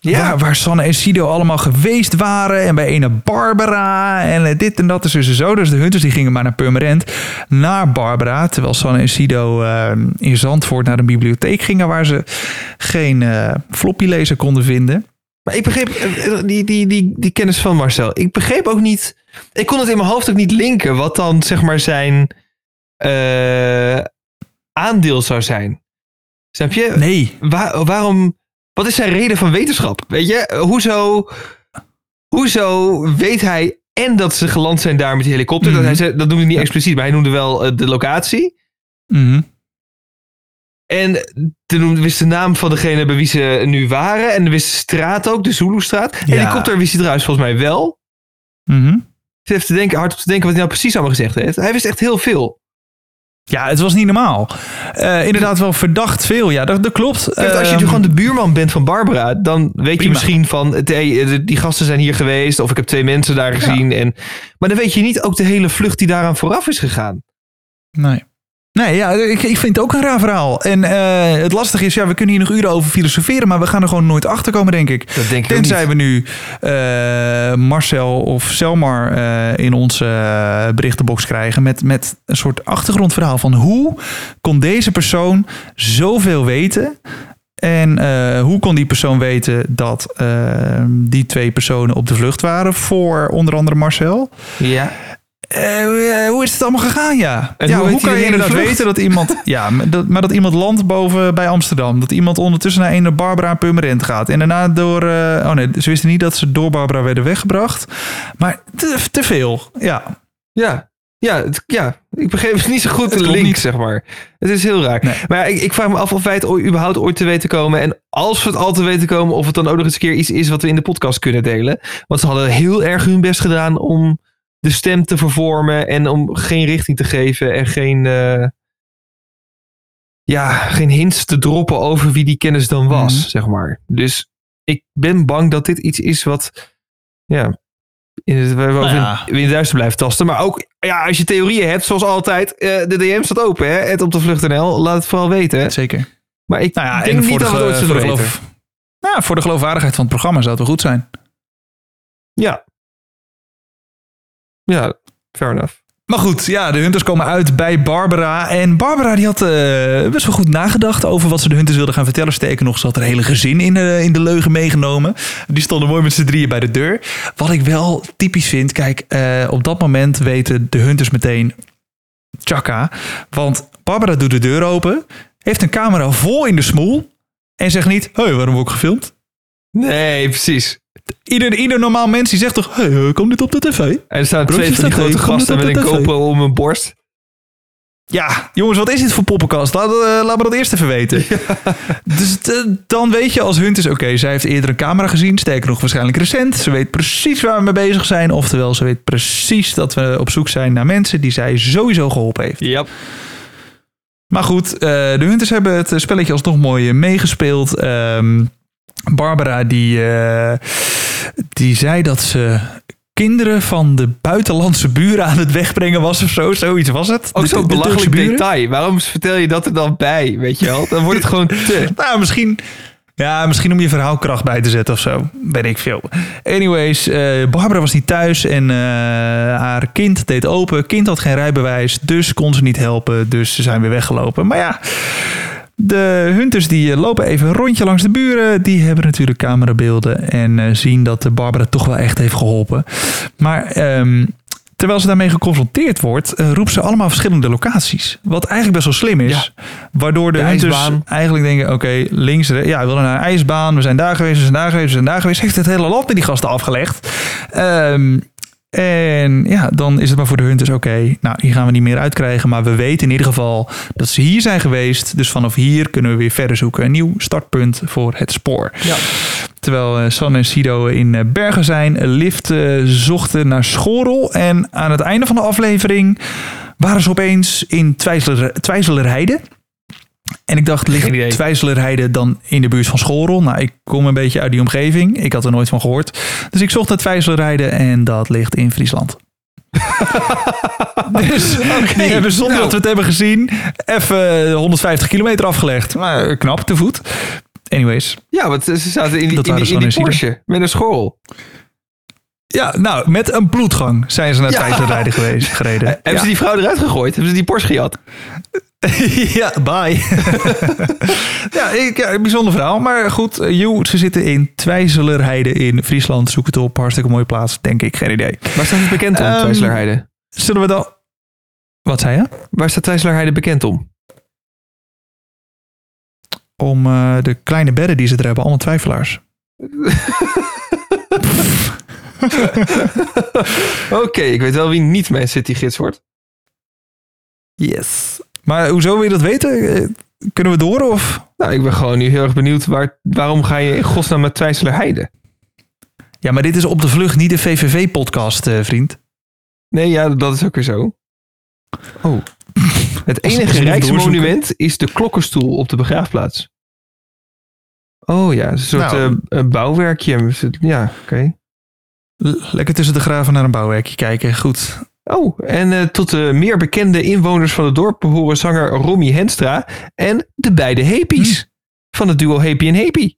Ja. Waar, waar Sanne en Sido allemaal geweest waren. En bij ene Barbara. En eh, dit en dat is dus zo. Dus de Hunters die gingen maar naar Purmerend. Naar Barbara. Terwijl Sanne en Sido in Zandvoort naar een bibliotheek gingen. Waar ze geen eh floppy lezer konden vinden. Maar ik begreep die, die, die, die kennis van Marcel. Ik begreep ook niet. Ik kon het in mijn hoofd ook niet linken. Wat dan zeg maar zijn eh, aandeel zou zijn. Snap je? Nee. Waar- waarom. Wat is zijn reden van wetenschap? Weet je? Hoezo, hoezo weet hij en dat ze geland zijn daar met die helikopter? Mhm. dat, hij, zei- dat noemde hij niet expliciet, maar hij noemde wel eh, de locatie. Mhm. En toen noemde- wist de naam van degene bij wie ze nu waren. En wist de straat ook, de Zulu-straat. Ja. Helikopter wist hij trouwens volgens mij wel. Mhm. Zit even te denken, hard op te denken wat hij nou precies allemaal gezegd heeft. Hij wist echt heel veel. Ja, het was niet normaal. Eh, inderdaad wel verdacht veel. Ja, dat, dat klopt. Kijk, als je Ehm, natuurlijk gewoon de buurman bent van Barbara, dan weet je misschien van, het- hey, eh, die gasten zijn hier geweest, of ik heb twee mensen daar gezien. En, maar dan weet je niet ook de hele vlucht die daaraan vooraf is gegaan. Nee. Nee, ja, ik, ik vind het ook een raar verhaal. En eh, het lastige is, ja, we kunnen hier nog uren over filosoferen, maar we gaan er gewoon nooit achter komen, denk ik. Dat denk ik Tenzij we nu Marcel of Selmar eh, in onze eh, berichtenbox krijgen met, met een soort achtergrondverhaal van hoe kon deze persoon zoveel weten en eh, hoe kon die persoon weten dat eh, die twee personen op de vlucht waren voor onder andere Marcel? Ja. Eh, eh, hoe is het allemaal gegaan, ja? En ja hoe kan je inderdaad weten dat iemand... (laughs) ja, maar dat, maar dat iemand landt boven bij Amsterdam. Dat iemand ondertussen naar een Barbara en Purmerend gaat. En daarna door... eh, oh nee, ze wisten niet dat ze door Barbara werden weggebracht. Maar te, te veel, ja. Ja. Ja, het- ja, ik begreep het niet zo goed de link, niet. zeg maar. Het is heel raar. Nee. Maar ja, ik, ik vraag me af of wij het ooit- überhaupt ooit te weten komen. En als we het al te weten komen, of het dan ook nog eens een keer iets is wat we in de podcast kunnen delen. Want ze hadden heel erg hun best gedaan om de stem te vervormen en om geen richting te geven en geen, eh, ja, geen hints te droppen over wie die kennis dan was, Mhm. zeg maar. Dus ik ben bang dat dit iets is wat, ja, in het, ja. in, in het duister blijven tasten. Maar ook, ja, als je theorieën hebt, zoals altijd, eh, de DM staat open, hè? Het op de vlucht.nl, laat het vooral weten. Zeker. Maar ik Nou ja, denk en niet voor de, dat we het ooit zullen voor de geloof... Nou, voor de geloofwaardigheid van het programma zou het wel goed zijn. Ja. Ja, fair enough. Maar goed, ja, de Hunters komen uit bij Barbara. En Barbara die had eh, best wel goed nagedacht over wat ze de Hunters wilden gaan vertellen. Sterker nog, ze had er hele gezin in, de in de leugen meegenomen. Die stonden mooi met z'n drieën bij de deur. Wat ik wel typisch vind, kijk, eh, op dat moment weten de Hunters meteen tjaka. Want Barbara doet de deur open, heeft een camera vol in de smoel en zegt niet, hé, hey, waarom word ik gefilmd? Nee, precies. Ieder, ieder normaal mens die zegt toch, hey, komt dit op de tv? En er staan twee van die grote het gasten met een? GoPro om hun borst. Ja, jongens, wat is dit voor poppenkast? Laat, eh, laat me dat eerst even weten. (laughs) Dus eh, dan weet je als Hunt is, oké, zij heeft eerder een camera gezien. Sterker nog, waarschijnlijk recent. Ze weet precies waar we mee bezig zijn. Oftewel, ze weet precies dat we op zoek zijn naar mensen die zij sowieso geholpen heeft. Ja. Maar goed, eh, de Hunters hebben het spelletje alsnog mooi eh, meegespeeld. Ehm, Barbara die, eh, die zei dat ze kinderen van de buitenlandse buren aan het wegbrengen was of zo. Zoiets was het. Ook zo'n belachelijk detail. Waarom vertel je dat er dan bij, weet je wel? Dan wordt het gewoon (laughs) te... Nou, misschien, ja, misschien om je verhaalkracht bij te zetten of zo. Ben ik veel. Anyways, eh, Barbara was niet thuis en eh, haar kind deed open. Kind had geen rijbewijs, dus kon ze niet helpen. Dus ze zijn weer weggelopen. Maar ja, de hunters die eh, lopen even een rondje langs de buren. Die hebben natuurlijk camerabeelden en eh, zien dat de Barbara toch wel echt heeft geholpen. Maar... ehm, Terwijl ze daarmee geconfronteerd wordt, eh, roept ze allemaal verschillende locaties. Wat eigenlijk best wel slim is. Waardoor de, De hunters ijsbaan. eigenlijk denken, oké, links, ja, we willen naar een ijsbaan. We zijn daar geweest, we zijn daar geweest, we zijn daar geweest. Heeft het hele land met die gasten afgelegd. Ehm, en ja, dan is het maar voor de hunters, oké, nou, hier gaan we niet meer uitkrijgen. Maar we weten in ieder geval dat ze hier zijn geweest. Dus vanaf hier kunnen we weer verder zoeken. Een nieuw startpunt voor het spoor. Ja. Terwijl eh, San en Sido in eh, Bergen zijn, Lift eh, zochten naar Schorel. En aan het einde van de aflevering waren ze opeens in Twijzeler, Twijzelerheide. En ik dacht, ligt Twijzelerheide dan in de buurt van Schoorl? Nou, ik kom een beetje uit die omgeving. Ik had er nooit van gehoord. Dus ik zocht naar Twijzelerheide en dat ligt in Friesland. (laughs) dus die hebben zonder nou. dat we het hebben gezien even 150 kilometer afgelegd. Maar eh, knap, te voet. Anyways. Ja, want ze zaten in die, in die, in die Porsche met een school. Ja, nou, met een bloedgang zijn ze naar Ja. Twijzelerheide geweest, gereden. (laughs) Hebben ja. ze die vrouw eruit gegooid? Hebben ze die Porsche gejat? (laughs) ja, bye. (laughs) ja, ik, ja, een bijzonder verhaal. Maar goed, eh, joe, ze zitten in Twijzelerheide in Friesland. Zoek het op. Hartstikke mooie plaats, denk ik. Geen idee. Waar staat het bekend om, Ehm, Twijslerheide? Zullen we dan... Wat zei je? Waar staat Twijslerheide bekend om? Om eh, de kleine bedden die ze er hebben. Allemaal twijfelaars. (laughs) Oké, ik weet wel wie niet mijn citygids wordt. Yes. Maar hoezo wil je dat weten? Eh, Kunnen we door of... Nou, ik ben gewoon nu heel erg benieuwd. Waar, waarom ga je in godsnaam met Twijslerheide? Ja, maar dit is op de vlucht niet de VVV-podcast, eh, vriend. Nee, ja, dat is ook weer zo. Oh. (laughs) Het enige rijksmonument is de klokkenstoel op de begraafplaats. Oh ja, een soort Nou. eh, een bouwwerkje. Ja, oké. Lekker tussen de graven naar een bouwwerkje kijken. Goed. Oh, en eh, tot de meer bekende inwoners van het dorp behoren zanger Romy Henstra en de beide Hepies. Van het duo Happy en Happy.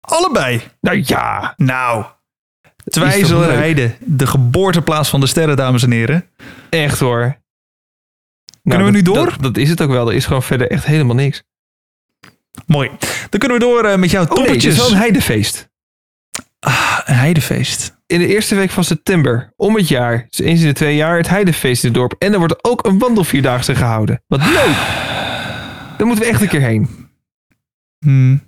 Allebei. Nou ja, Nou. toch Twijzelerheide. De geboorteplaats van de sterren, dames en heren. echt hoor. Kunnen we dat- nu door? Dat, dat is het ook wel. Er is gewoon verder echt helemaal niks. Mooi. Dan kunnen we door eh, met jouw Oh nee, het toppetjes. is wel een heidefeest. Ah, een heidefeest. In de eerste week van september, om het jaar, dus eens in de twee jaar, het heidefeest in het dorp. En er wordt ook een wandelvierdaagse gehouden. Wat leuk! Daar moeten we echt een keer heen. Hmm.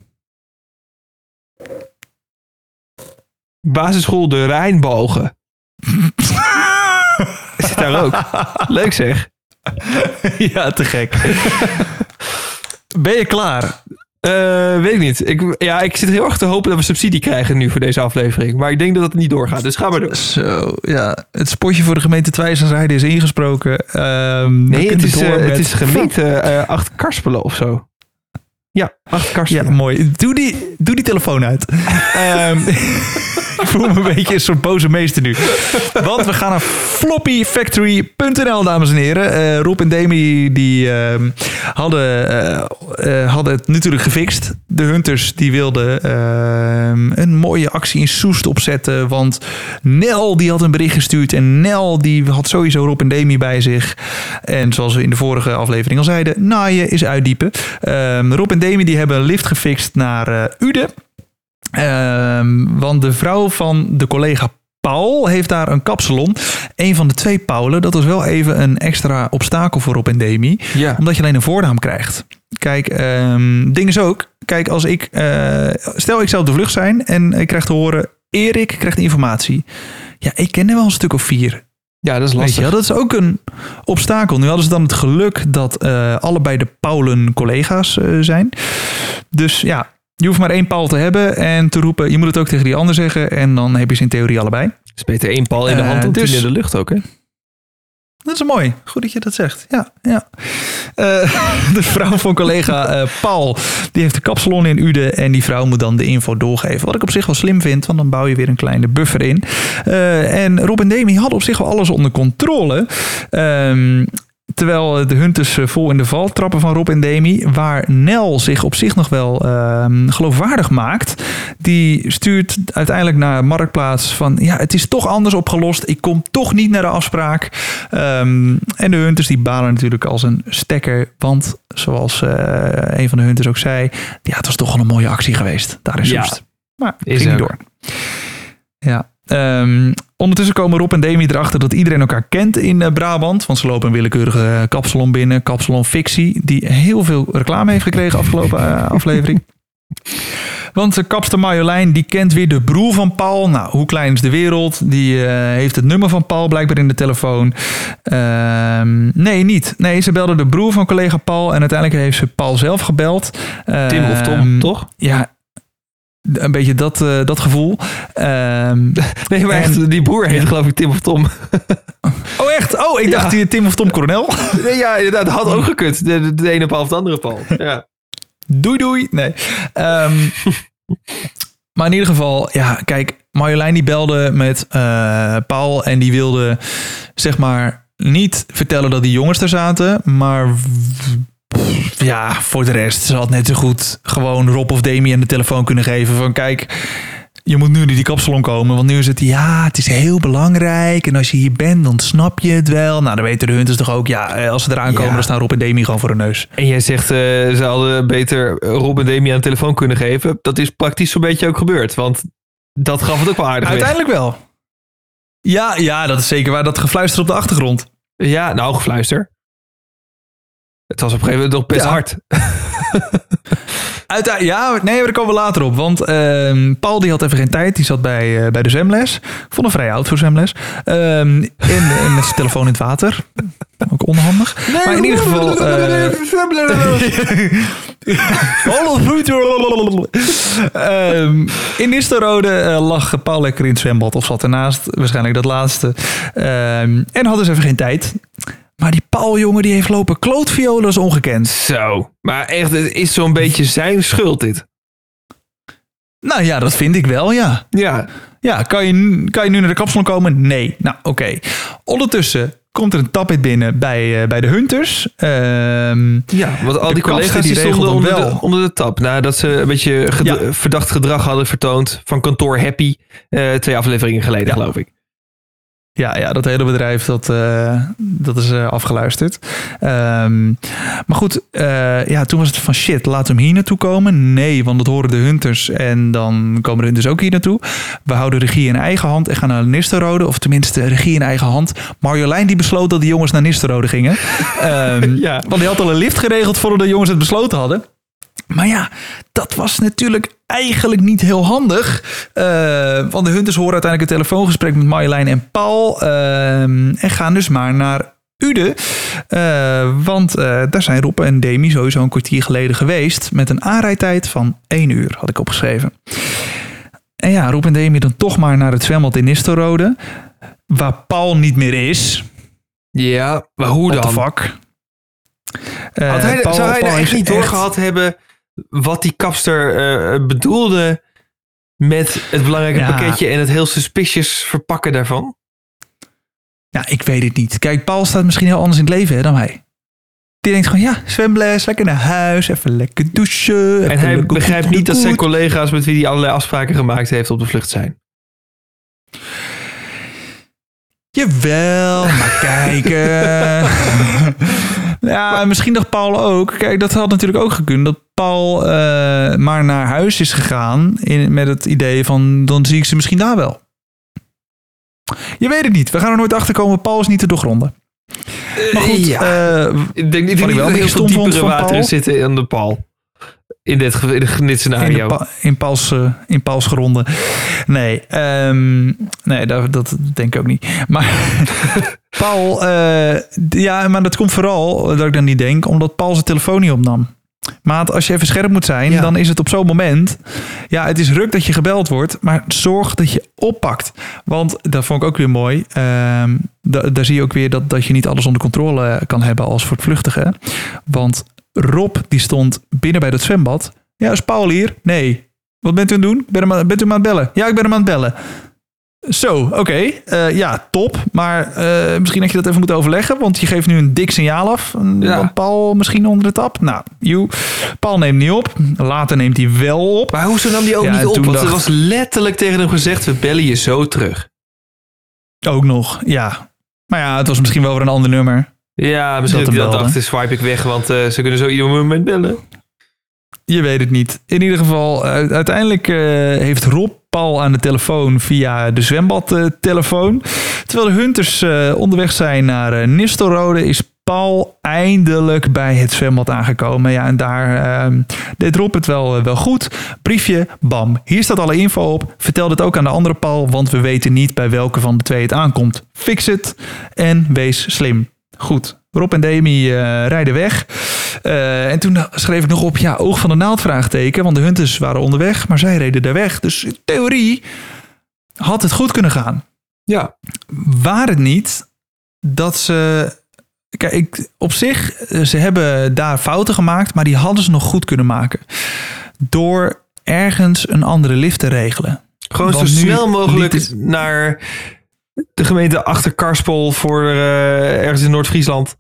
Basisschool De Rijnbogen. Zit daar ook. Leuk zeg. (laughs) ja, te gek. ben je klaar? Eh, weet ik niet. Ik, ja, ik zit heel erg te hopen dat we subsidie krijgen nu voor deze aflevering. Maar ik denk dat het niet doorgaat. Dus ga maar door. Zo, ja. Het spotje voor de gemeente Twijzelerheide is ingesproken. Ehm, Nee, het is, eh, het is gemeente eh acht Karspelen of zo. Ja, acht Ja, mooi. Doe die, doe die telefoon uit. (laughs) Ehm, ik voel me een beetje een soort boze meester nu. Want we gaan naar floppyfactory.nl, dames en heren. Eh, Rob en Demi die, ehm, hadden, eh, eh, hadden het natuurlijk gefixt. De Hunters die wilden ehm, een mooie actie in Soest opzetten. Want Nel die had een bericht gestuurd. En Nel die had sowieso Rob en Demi bij zich. En zoals we in de vorige aflevering al zeiden, naaien is uitdiepen. Rob en Demi die hebben een lift gefixt naar eh Uden. Ehm, want de vrouw van de collega Paul heeft daar een kapsalon. Een van de twee Paulen, dat is wel even een extra obstakel voor Rob en Demi. Ja. Omdat je alleen een voornaam krijgt. Kijk, ehm ding is ook. Kijk, als ik. eh, stel, ik zou op de vlucht zijn en ik krijg te horen. Erik krijgt informatie. Ja, ik ken er wel een stuk of vier. Ja, dat is Weet lastig. je, wel, dat is ook een obstakel. Nu hadden ze dan het geluk dat eh, allebei de Paulen collega's eh, zijn. Dus ja, je hoeft maar één Paul te hebben en te roepen. Je moet het ook tegen die ander zeggen. En dan heb je ze in theorie allebei. Het is beter één pal in de Eh, hand dan dus- tien in de lucht ook, hè? Dat is mooi. Goed dat je dat zegt. Ja, ja. Eh, (laughs) de vrouw van collega eh, Paul, die heeft de kapsalon in Uden. En die vrouw moet dan de info doorgeven. Wat ik op zich wel slim vind, want dan bouw je weer een kleine buffer in. Eh, en Rob en Demi hadden op zich wel alles onder controle. Ehm, Terwijl de Hunters eh, vol in de val trappen van Rob en Demi. Waar Nel zich op zich nog wel ehm, geloofwaardig maakt. Die stuurt uiteindelijk naar Marktplaats van... Ja, het is toch anders opgelost. Ik kom toch niet naar de afspraak. Ehm, en de Hunters die balen natuurlijk als een stekker. Want zoals eh, een van de Hunters ook zei... Ja, het was toch wel een mooie actie geweest. Daar is Ja. Soest. Maar Is ging door. Ja. Ehm, ondertussen komen Rob en Demi erachter dat iedereen elkaar kent in eh, Brabant. Want ze lopen een willekeurige eh, kapsalon binnen. Kapsalon Fictie. Die heel veel reclame heeft gekregen afgelopen eh, (laughs) aflevering. Want de kapster Marjolein die kent weer de broer van Paul. Nou, hoe klein is de wereld? Die heeft het nummer van Paul blijkbaar in de telefoon. Ehm, nee, niet. Nee, ze belde de broer van collega Paul. En uiteindelijk heeft ze Paul zelf gebeld. Tim of Tom, Ehm, toch? Ja, een beetje dat, eh, dat gevoel. Ehm, (laughs) Nee, maar echt, die broer heet geloof ik Tim of Tom. (laughs) Oh, echt? Oh, ik Ja. dacht die Tim of Tom Coronel. Nee, (laughs) ja, inderdaad. Dat had ook gekund. De, de, de ene paal of de andere paal. Ja. Doei, doei. Nee. Ehm, maar in ieder geval, ja, kijk, Marjolein die belde met eh, Paul en die wilde, zeg maar, niet vertellen dat die jongens er zaten, maar ja, voor de rest, ze had net zo goed gewoon Rob of Demi aan de telefoon kunnen geven van, kijk, je moet nu naar die kapsalon komen, want nu is het, ja, het is heel belangrijk en als je hier bent, dan snap je het wel. Nou, dan weten de hunters toch ook, ja, eh, als ze eraan komen, Ja. dan staan Rob en Demi gewoon voor hun neus. En jij zegt, eh, ze hadden beter Rob en Demi aan de telefoon kunnen geven. Dat is praktisch zo'n beetje ook gebeurd. Want dat gaf het ook wel aardig weg. Uiteindelijk wel. Ja, ja, dat is zeker waar. Dat gefluister op de achtergrond. Ja, nou, gefluister. Het was op een gegeven moment nog best Ja. hard. (laughs) Ja, nee, daar komen we later op. Want ehm, Paul die had even geen tijd. Die zat bij, eh, bij de zwemles. Ik vond hem vrij oud voor zwemles. Ehm, en, en met zijn telefoon in het water. Ook onhandig. maar in ieder geval... (laughs) eh, (laughs) Ehm, in Nistelrode eh, lag Paul lekker in het zwembad of zat ernaast. Waarschijnlijk dat laatste. En had dus even geen tijd. Maar die Paul, jongen, die heeft lopen klootviolen als ongekend. Zo. Maar echt, het is zo'n beetje zijn schuld dit. Nou ja, dat vind ik wel, ja. Ja. Ja, kan je, nu- kan je nu naar de kapsalon komen? Nee. Nou, oké. Ondertussen komt er een tapit binnen bij, eh, bij de Hunters. Ehm, Ja, want al De die collega's die stonden onder de, wel. onder de tap. Nadat ze een beetje ged- Ja. verdacht gedrag hadden vertoond van kantoor Happy. eh, twee afleveringen geleden, Ja. geloof ik. Ja, ja, dat hele bedrijf dat, eh, dat is eh, afgeluisterd. Ehm, maar goed, eh, ja, toen was het van shit, laat hem hier naartoe komen. Nee, want dat horen de hunters en dan komen de hunters ook hier naartoe. We houden regie in eigen hand en gaan naar Nistelrode. Of tenminste, regie in eigen hand. Marjolein die besloot dat de jongens naar Nistelrode gingen. (laughs) Ehm, Ja. Want die had al een lift geregeld voordat de jongens het besloten hadden. Maar ja, dat was natuurlijk eigenlijk niet heel handig. Eh, want de hunters horen uiteindelijk een telefoongesprek met Marjolein en Paul. ehm, en gaan dus maar naar Ude. Eh, want eh, daar zijn Rob en Demi sowieso een kwartier geleden geweest. Met een aanrijdtijd van 1 uur, had ik opgeschreven. En ja, Rob en Demi dan toch maar naar het zwembad in Nistelrode. Waar Paul niet meer is. Ja, maar hoe What the dan? fuck? Eh, Had hij, Paul- zou hij Paul er echt niet doorgehad hebben wat die kapster eh, bedoelde met het belangrijke Ja. pakketje en het heel suspicious verpakken daarvan? Ja, ik weet het niet. Kijk, Paul staat misschien heel anders in het leven hè, dan wij. Die denkt gewoon, ja, zwemles, lekker naar huis, even lekker douchen. even En hij lekker begrijpt goed niet dat zijn collega's met wie hij allerlei afspraken gemaakt heeft op de vlucht zijn. Jawel, maar (laughs) kijk. (laughs) ja, misschien dacht Paul ook. Kijk, dat had natuurlijk ook gekund. Dat Paul eh, maar naar huis is gegaan in, met het idee van, dan zie ik ze misschien daar wel. Je weet het niet. We gaan er nooit achter komen. Paul is niet te doorgronden. Maar goed, ja. eh, ik denk niet dat wel er een heel veel diepere wateren zitten in de Paul. In dit, in dit in, scenario. de pa- in, Pauls, eh, in Pauls geronde. Nee, ehm, nee dat, dat denk ik ook niet. Maar (laughs) Paul, eh, ja, maar dat komt vooral, dat ik dan niet denk, omdat Paul zijn telefoon niet opnam. Maar als je even scherp moet zijn, Ja. dan is het op zo'n moment. Ja, het is ruk dat je gebeld wordt, maar zorg dat je oppakt. Want dat vond ik ook weer mooi. ehm, da- daar zie je ook weer dat, dat je niet alles onder controle kan hebben als voortvluchtige. Want Rob, die stond binnen bij dat zwembad. Ja, is Paul hier? Nee. Wat bent u aan het doen? Ik Ben hem aan- bent u hem aan het bellen? Ja, ik ben hem aan het bellen. Zo, oké. Eh, ja, top. Maar eh, misschien had je dat even moeten overleggen. Want je geeft nu een dik signaal af. Ja. Paul misschien onder de tap. Nou, you. Paul neemt niet op. Later neemt hij wel op. Maar hoezo nam die ook Ja, niet op? Want er was letterlijk tegen hem gezegd, we bellen je zo terug. Ook nog, ja. Maar ja, het was misschien wel weer een ander nummer. Ja, misschien Dat dat dat dacht, swipe ik weg, want eh, ze kunnen zo ieder moment bellen. Je weet het niet. In ieder geval, uiteindelijk heeft Rob Paul aan de telefoon via de zwembadtelefoon. Terwijl de hunters eh, onderweg zijn naar eh, Nistelrode, is Paul eindelijk bij het zwembad aangekomen. Ja, en daar eh, deed Rob het wel, eh, wel goed. Briefje, bam. Hier staat alle info op. Vertel dit ook aan de andere Paul, want we weten niet bij welke van de twee het aankomt. Fix het en wees slim. Goed. Rob en Demi eh, rijden weg. Eh, en toen schreef ik nog op, ja, oog van de naald vraagteken. Want de hunters waren onderweg, maar zij reden daar weg. Dus in theorie had het goed kunnen gaan. Ja. Waar het niet dat ze. Kijk, ik, op zich, eh, ze hebben daar fouten gemaakt, maar die hadden ze nog goed kunnen maken. Door ergens een andere lift te regelen. Gewoon Want zo snel mogelijk het- naar de gemeente Achterkarspel voor eh, ergens in Noord-Friesland.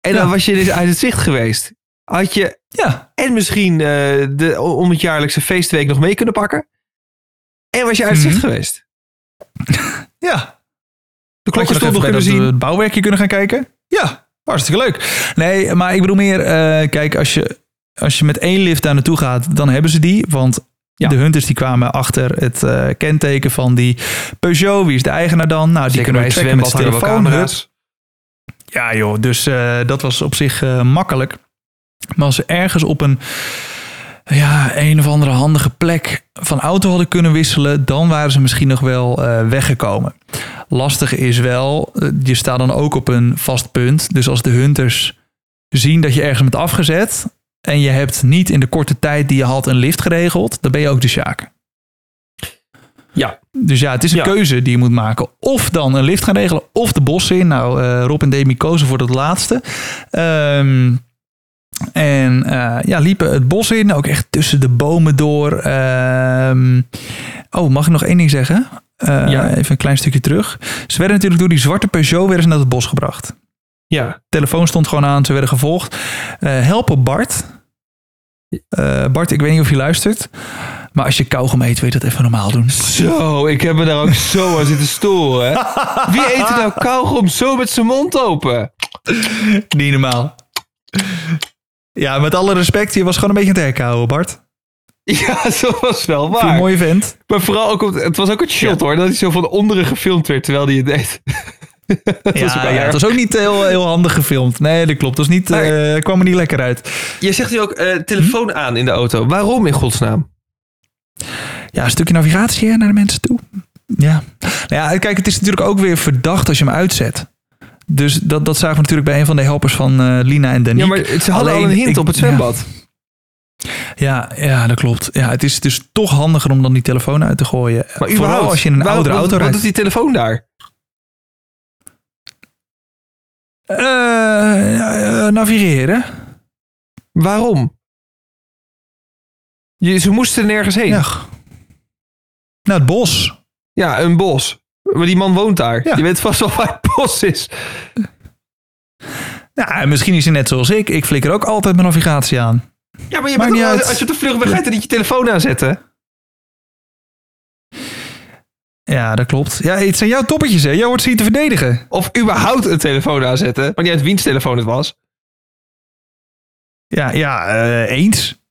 En dan was je dus uit het zicht geweest. Had je Ja, en misschien eh, de om het jaarlijkse feestweek nog mee kunnen pakken. En was je uit het zicht Mhm. geweest. (laughs) ja. De je klokken nog stond kunnen zien. eh, Het bouwwerkje kunnen gaan kijken? Ja, hartstikke leuk. Nee, maar ik bedoel meer, eh, kijk, als je, als je met één lift daar naartoe gaat, dan hebben ze die. Want Ja. de hunters die kwamen achter het eh, kenteken van die Peugeot. Wie is de eigenaar dan? Nou, die Zeker kunnen we tracken met telefoon. Ja joh, dus eh, dat was op zich eh, makkelijk. Maar als ze ergens op een, ja, een of andere handige plek van auto hadden kunnen wisselen, dan waren ze misschien nog wel weggekomen. Lastig is wel, je staat dan ook op een vast punt. Dus als de hunters zien dat je ergens bent afgezet en je hebt niet in de korte tijd die je had een lift geregeld, dan ben je ook de sjaak. Ja. Dus ja, het is een Ja. keuze die je moet maken. Of dan een lift gaan regelen, of de bossen in. Nou, eh, Rob en Demi kozen voor dat laatste. Ehm, en eh, ja, liepen het bos in, ook echt tussen de bomen door. Ehm, oh, mag ik nog één ding zeggen? Eh, Ja. Even een klein stukje terug. Ze werden natuurlijk door die zwarte Peugeot werden ze naar het bos gebracht. Ja. Telefoon stond gewoon aan, ze werden gevolgd. Helpen Bart. Eh, Bart, ik weet niet of je luistert. Maar als je kauwgom eet, wil je dat even normaal doen. Zo, ik heb me daar ook zo aan zitten storen. Wie eet er nou kauwgom zo met zijn mond open? Niet normaal. Ja, met alle respect, je was gewoon een beetje aan het herkauwen, Bart. Ja, dat was wel Voor een waar. mooie vent. Maar vooral ook, het was ook een shot hoor, dat hij zo van onderen gefilmd werd terwijl hij het deed. (laughs) dat Ja, het was ook niet heel, heel handig gefilmd. Nee, dat klopt. Dat was niet, Maar- eh, kwam er niet lekker uit. Je zegt nu ook eh, telefoon aan in de auto. Waarom in godsnaam? Ja, een stukje navigatie hè, naar de mensen toe. Ja. Nou ja, kijk, het is natuurlijk ook weer verdacht als je hem uitzet. Dus dat, dat zagen we natuurlijk bij een van de helpers van eh, Lina en Danique. Ja, maar ze hadden Alleen, al een hint ik- op het zwembad. Ja, ja, dat klopt. Ja, het is dus toch handiger om dan die telefoon uit te gooien. Maar Vooral als je in een oudere wat, auto Wat rijdt. doet die telefoon daar? Eh, eh, navigeren. Waarom? Je, ze moesten nergens heen. Ja. Ja. Naar het bos. een bos. Maar die man woont daar. Ja. Je weet vast wel waar het bos is. Ja, en misschien is hij net zoals ik. Ik flikker ook altijd mijn navigatie aan. Ja, maar je Maakt bent niet ook- als je op de vlucht bent, ga je niet je telefoon aanzetten? Ja, dat klopt. Ja, het zijn jouw toppetjes, hè? Jij wordt ze hier te verdedigen. Of überhaupt een telefoon aanzetten. Maar niet uit wiens telefoon het was. Ja, ja, eh, eens.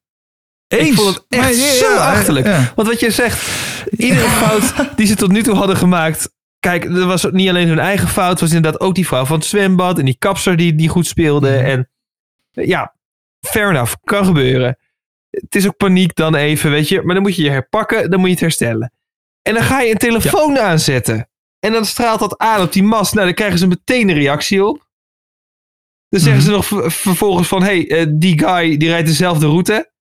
Eens. Ik vond het echt ja, zo ja, achterlijk. ja. Want wat je zegt, iedere fout die ze tot nu toe hadden gemaakt. Kijk, er was niet alleen hun eigen fout. Het was inderdaad ook die vrouw van het zwembad. En die kapster die niet goed speelde. Mhm. En ja, fair enough. Kan gebeuren. Het is ook paniek dan even, weet je. Maar dan moet je je herpakken. Dan moet je het herstellen. En dan ga je een telefoon aanzetten. En dan straalt dat aan op die mast. Nou, dan krijgen ze meteen een reactie op. Dan zeggen ze nog ver- vervolgens van... Hé, hey, eh, die guy die rijdt dezelfde route.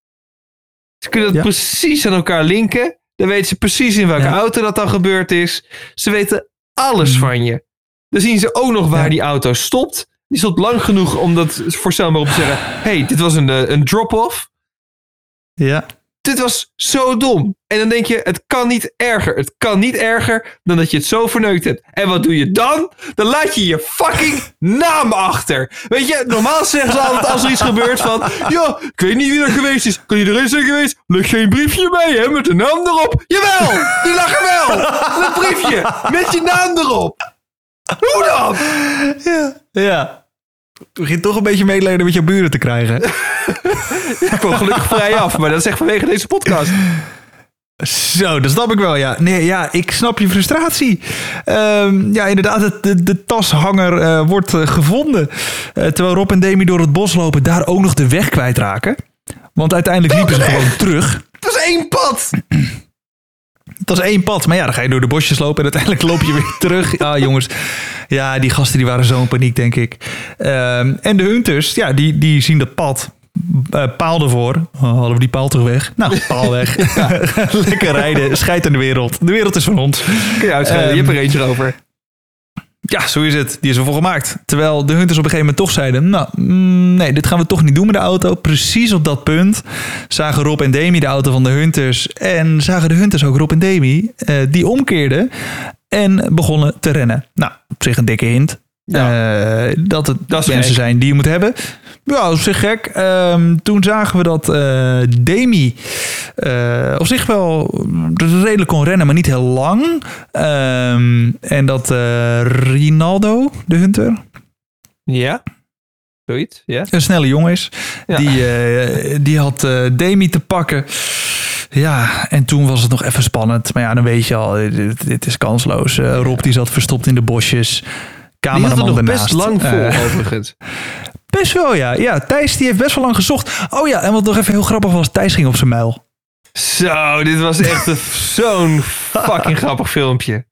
Ze kunnen dat Ja. precies aan elkaar linken. Dan weten ze precies in welke Ja. auto dat dan gebeurd is. Ze weten alles Mhm. van je. Dan zien ze ook nog waar Ja. die auto stopt. Die stopt lang genoeg om dat voorstelbaar op te zeggen... Hé, hey, dit was een, eh, een drop-off. Ja. Dit was zo dom. En dan denk je, het kan niet erger. Het kan niet erger dan dat je het zo verneukt hebt. En wat doe je dan? Dan laat je je fucking naam achter. Weet je, normaal zeggen ze altijd als er iets gebeurt van... Ja, ik weet niet wie er geweest is. Kan iedereen zijn geweest? Ligt geen briefje bij, hè? Met de naam erop. Jawel, die lag er wel. Een briefje met je naam erop. Hoe dan? Ja. Ja. Begint toch een beetje medelijden met jouw buren te krijgen. (laughs) Ik kwam gelukkig vrij af, maar dat is echt vanwege deze podcast. Zo, dat snap ik wel, ja. Nee, ja, ik snap je frustratie. Ehm, ja, inderdaad, de, de tashanger eh, wordt eh, gevonden. Eh, terwijl Rob en Demi door het bos lopen, daar ook nog de weg kwijtraken. Want uiteindelijk liepen ze gewoon terug. Het is één pad. Het was één pad, maar ja, dan ga je door de bosjes lopen en uiteindelijk loop je weer (laughs) terug. Ja, jongens. Ja, die gasten die waren zo in paniek, denk ik. Ehm, en de hunters, ja, die, die zien dat pad. eh, paal ervoor. Oh, halen we die paal toch weg? Nou, paal weg. (laughs) (laughs) Lekker rijden. Scheid aan de wereld. De wereld is van ons. Kun je uitschrijven, je hebt er eentje over. Ja, zo is het. Die is ervoor gemaakt. Terwijl de hunters op een gegeven moment toch zeiden... nou, mm, nee, dit gaan we toch niet doen met de auto. Precies op dat punt zagen Rob en Demi de auto van de hunters... en zagen de hunters ook Rob en Demi... eh, die omkeerden en begonnen te rennen. Nou, op zich een dikke hint. Eh, dat het Dat mensen gek. zijn die je moet hebben. Ja, op zich gek. Ehm, toen zagen we dat eh, Demi eh, op zich wel redelijk kon rennen, maar niet heel lang. Ehm, en dat Rinaldo, de hunter, Ja. Zoiets, ja. een snelle jongen is. Ja. Die, die had Demi te pakken. Ja, en toen was het nog even spannend. Maar ja, dan weet je al, dit, dit is kansloos. Rob die zat verstopt in de bosjes. Cameraman er nog ernaast. best lang vol, Eh, overigens. (laughs) best wel, ja. Ja, Thijs die heeft best wel lang gezocht. Oh ja, en wat nog even heel grappig was, Thijs ging op zijn muil. Zo, dit was echt (laughs) zo'n fucking grappig filmpje.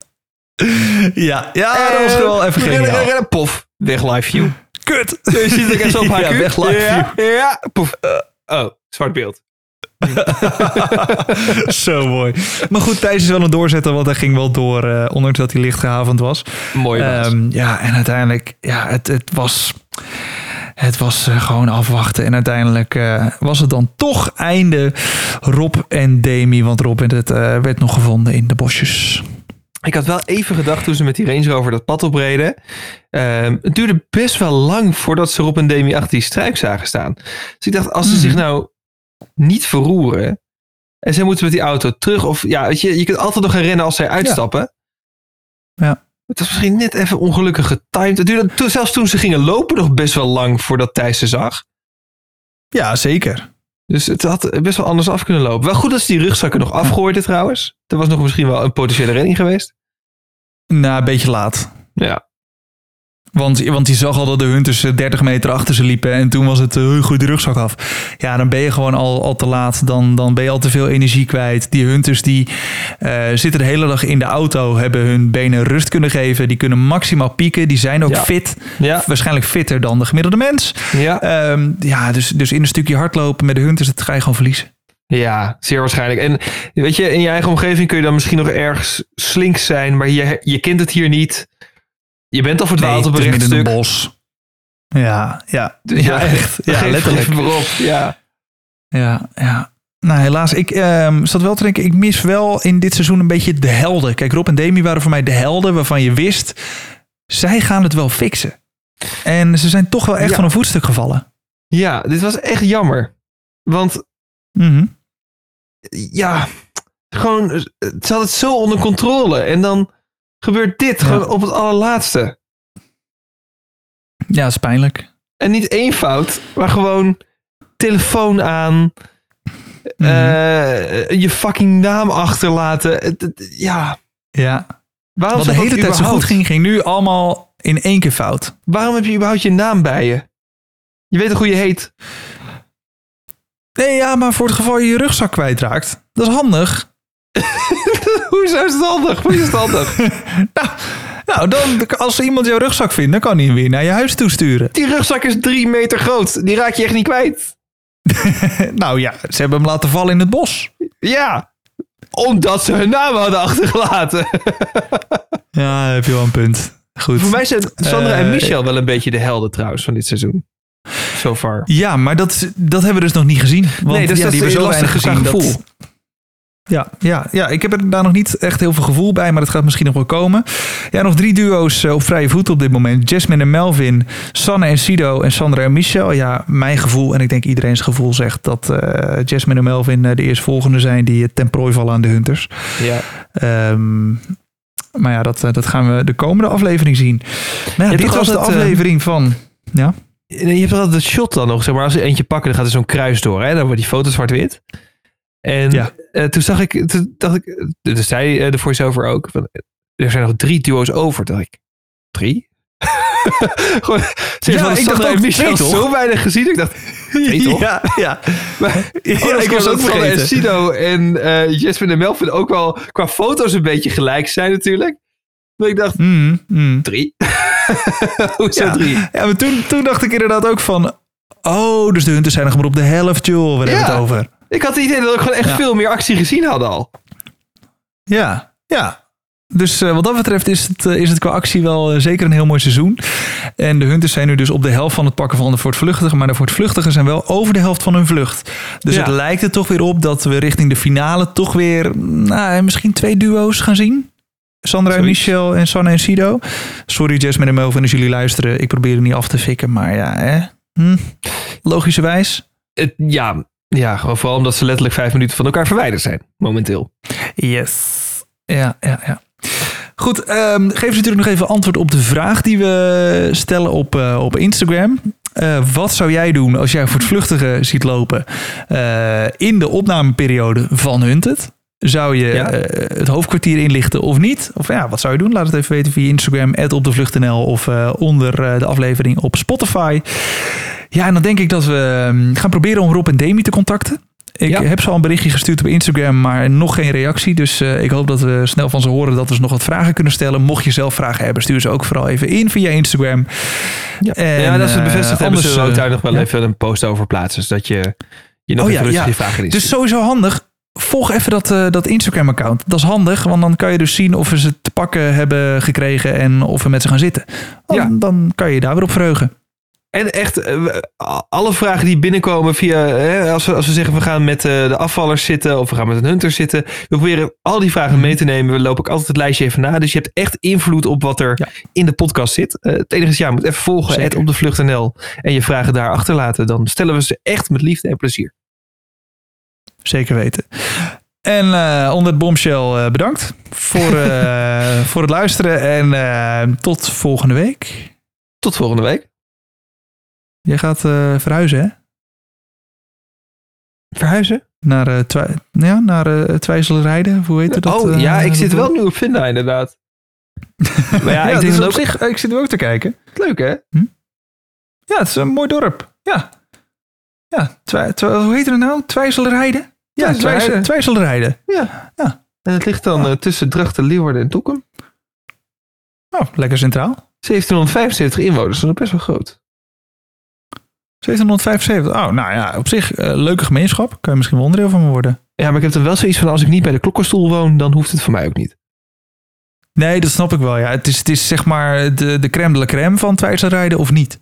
Ja, ja dat was wel even geniaal. Pof, weg live view. Kut. Je ziet echt zo op (laughs) haar Ja, weg live ja, Ja, poef. oh, zwart beeld. (laughs) Zo mooi. Maar goed, Thijs is wel een doorzetter, want hij ging wel door, eh, ondanks dat hij licht gehavend was. Mooi was. Ehm, ja, en uiteindelijk, ja, het, het was, het was eh, gewoon afwachten. En uiteindelijk eh, was het dan toch einde Rob en Demi, want Rob werd, het, werd nog gevonden in de bosjes. Ik had wel even gedacht toen ze met die Range Rover dat pad opreden. Ehm, het duurde best wel lang voordat ze Rob en Demi achter die struik zagen staan. Dus ik dacht, als ze Mhm. zich nou niet verroeren. En zij moeten met die auto terug. Of ja, weet je, je kunt altijd nog gaan rennen als zij uitstappen. Ja. Het was misschien net even ongelukkig getimed. Het duurde toen, zelfs toen ze gingen lopen nog best wel lang voordat Thijs ze zag. Ja, zeker. Dus het had best wel anders af kunnen lopen. Wel goed dat ze die rugzakken nog afgooiden trouwens. Er was nog misschien wel een potentiële redding geweest. Nou, een beetje laat. Ja. Want, want die zag al dat de hunters eh, 30 meter achter ze liepen. En toen was het, uh, gooi de rugzak af. Ja, dan ben je gewoon al, al te laat. Dan, dan ben je al te veel energie kwijt. Die hunters die eh, zitten de hele dag in de auto. Hebben hun benen rust kunnen geven. Die kunnen maximaal pieken. Die zijn ook Ja. fit. Ja. Waarschijnlijk fitter dan de gemiddelde mens. Ja. Ehm, ja, dus, dus in een stukje hardlopen met de hunters, dat ga je gewoon verliezen. Ja, zeer waarschijnlijk. En weet je, in je eigen omgeving kun je dan misschien nog ergens slinks zijn, maar je, je kent het hier niet. Je bent al verdwaald op een rechtstuk. een bos. Ja, ja. Dus ja, (laughs) echt. Ja, geef- letterlijk. op. Ja. Ja, ja. Nou, helaas. Ik ehm, zat wel te denken, ik mis wel in dit seizoen een beetje de helden. Kijk, Rob en Demi waren voor mij de helden waarvan je wist, zij gaan het wel fixen. En ze zijn toch wel echt Ja. van een voetstuk gevallen. ja, dit was echt jammer. Want Mhm. ja, gewoon, ze hadden het zo onder controle. En dan gebeurt dit Ja. gewoon op het allerlaatste. Ja, is pijnlijk. En niet één fout, maar gewoon telefoon aan. Mhm. eh, je fucking naam achterlaten. Ja, Ja. waarom Wat de hele tijd zo goed ging, ging nu allemaal in één keer fout. Waarom heb je überhaupt je naam bij je? Je weet toch hoe je heet? Nee, ja, maar voor het geval je je rugzak kwijtraakt. Dat is handig. (laughs) Hoezo handig? Hoe is het handig? (laughs) Nou, nou dan, als iemand jouw rugzak vindt, dan kan hij hem weer naar je huis toesturen. Die rugzak is drie meter groot. Die raak je echt niet kwijt. (laughs) nou ja, ze hebben hem laten vallen in het bos. Ja, omdat ze hun naam hadden achtergelaten. Ja, heb je wel een punt. Goed. Voor mij zijn Sandra en Eh, Michel wel een beetje de helden trouwens van dit seizoen. So far. Ja, maar dat, dat hebben we dus nog niet gezien. Want Nee, dus ja, dat die hebben zo lastig weinig gezien. Dat. Ja, ja, ja, ik heb er daar nog niet echt heel veel gevoel bij, maar dat gaat misschien nog wel komen. Ja, nog drie duo's eh, op vrije voet op dit moment. Jasmine en Melvin, Sanne en Sido en Sandra en Michel. Ja, mijn gevoel, en ik denk iedereen's gevoel zegt dat eh, Jasmine en Melvin eh, de eerstvolgende zijn die ten prooi vallen aan de Hunters. Ja. Ehm, maar ja, dat, dat gaan we de komende aflevering zien. Ja, hebt dit was de aflevering van... Ja? Je hebt altijd het shot dan nog, zeg maar, als ze eentje pakken, dan gaat er zo'n kruis door. Hè? Dan wordt die foto zwart-wit. En Ja. eh, toen zag ik, toen dacht ik, dus zei eh, de voice-over ook, van, er zijn nog drie duo's over. Toen dacht ik, drie? (laughs) Gewoon, Ja, ik dacht ook Michel toch? zo weinig gezien. Ik dacht, twee (laughs) toch? Ja, ja. Maar, Ja, oh, ik was ook en. Sido en Jasmine en Melvin ook wel qua foto's een beetje gelijk zijn natuurlijk. Maar ik dacht, Mm, mm. drie? (laughs) Hoezo Ja. drie? Ja, maar toen, toen dacht ik inderdaad ook van... Oh, dus de hunters zijn nog maar op de helft, joh. Waar hebben we het over? Ik had het idee dat we gewoon echt Ja. veel meer actie gezien hadden al. Ja, ja. Dus eh, wat dat betreft is het, eh, is het qua actie wel eh, zeker een heel mooi seizoen. En de Hunters zijn nu dus op de helft van het pakken van de voortvluchtigen. Maar de voortvluchtigen zijn wel over de helft van hun vlucht. Dus Ja. het lijkt er toch weer op dat we richting de finale toch weer nou, misschien twee duo's gaan zien. Sandra en. Michel en Sanne en Sido. Sorry Jasmine en Melvin als jullie luisteren. Ik probeer er niet af te fikken, maar ja, hè? Hm. logischerwijs. Het, ja, ja, gewoon vooral omdat ze letterlijk vijf minuten van elkaar verwijderd zijn, momenteel. Yes. Ja, ja, ja. Goed, ehm geef ze natuurlijk nog even antwoord op de vraag die we stellen op, eh, op Instagram. Eh, wat zou jij doen als jij voortvluchtige ziet lopen eh, in de opnameperiode van Hunted? Zou je Ja. eh, het hoofdkwartier inlichten of niet? Of ja, wat zou je doen? Laat het even weten via Instagram, @opdevlucht.nl of eh, onder eh, de aflevering op Spotify. Ja, en dan denk ik dat we ehm, gaan proberen om Rob en Demi te contacten. Ik Ja. heb ze al een berichtje gestuurd op Instagram, maar nog geen reactie. Dus ik hoop dat we snel van ze horen dat we ze nog wat vragen kunnen stellen. Mocht je zelf vragen hebben, stuur ze ook vooral even in via Instagram. Ja, En, ja dat ze het bevestigd hebben, anders, zullen we ook daar nog wel ja. even een post over plaatsen. Zodat je, je nog Oh even ja, je vragen in Dus sowieso handig. Volg even dat, eh, dat Instagram-account. Dat is handig, want dan kan je dus zien of we ze te pakken hebben gekregen en of we met ze gaan zitten. Dan, Ja. dan kan je je daar weer op verheugen. En echt, eh, alle vragen die binnenkomen via, hè, als, we, als we zeggen we gaan met eh, de afvallers zitten of we gaan met een hunter zitten. We proberen al die vragen mee te nemen. We lopen ook altijd het lijstje even na. Dus je hebt echt invloed op wat er Ja. in de podcast zit. Het enige is, ja, je moet even volgen, het op de vlucht.nl en je vragen daar achterlaten. Dan stellen we ze echt met liefde en plezier. Zeker weten. En eh, onder het bombshell eh, bedankt voor, eh, (laughs) voor het luisteren. En tot volgende week. Tot volgende week. Je gaat verhuizen, hè? Verhuizen? Naar, Twi- ja, naar Twijzelrijden. Hoe heet het? Dat, oh ja, ik zit wel nu op Vinda inderdaad. (laughs) maar ja, Ja, ik dus op zich, ik zit er ook te kijken. leuk hè? Ja, het is een mooi dorp. Ja. Ja, hoe heet het nou? Twijzelrijden? Ja, Twijzelrijden. Twijzelrijden. Ja. Ja. En het ligt dan eh, tussen Drachten, Leeuwarden en Toekum. Oh, lekker centraal. 1775 inwoners, dat is best wel groot. 1775. Oh, nou ja, op zich eh, leuke gemeenschap. Kan je misschien wel onderdeel van me worden. Ja, maar ik heb er wel zoiets van, als ik niet bij de klokkenstoel woon, dan hoeft het voor mij ook niet. Nee, dat snap ik wel. Ja. Het, is, het is zeg maar de, de crème de la crème van Twijzelrijden of niet.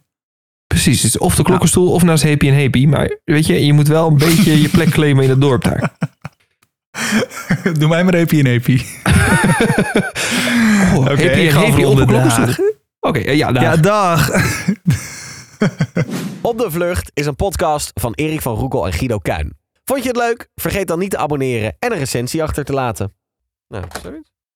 Precies, het is of de klokkenstoel of naast Happy en Happy. Maar weet je, je moet wel een beetje je plek (laughs) claimen in het dorp daar. Doe mij maar Happy en Happy. (laughs) Oh, Oké, happy ik en ga Happy op de klokkenstoel. Dag. Oké, eh, ja, daar. Ja, dag. (laughs) Op de Vlucht is een podcast van Erik van Roekel en Guido Kuin. Vond je het leuk? Vergeet dan niet te abonneren en een recensie achter te laten. Nou, zoiets.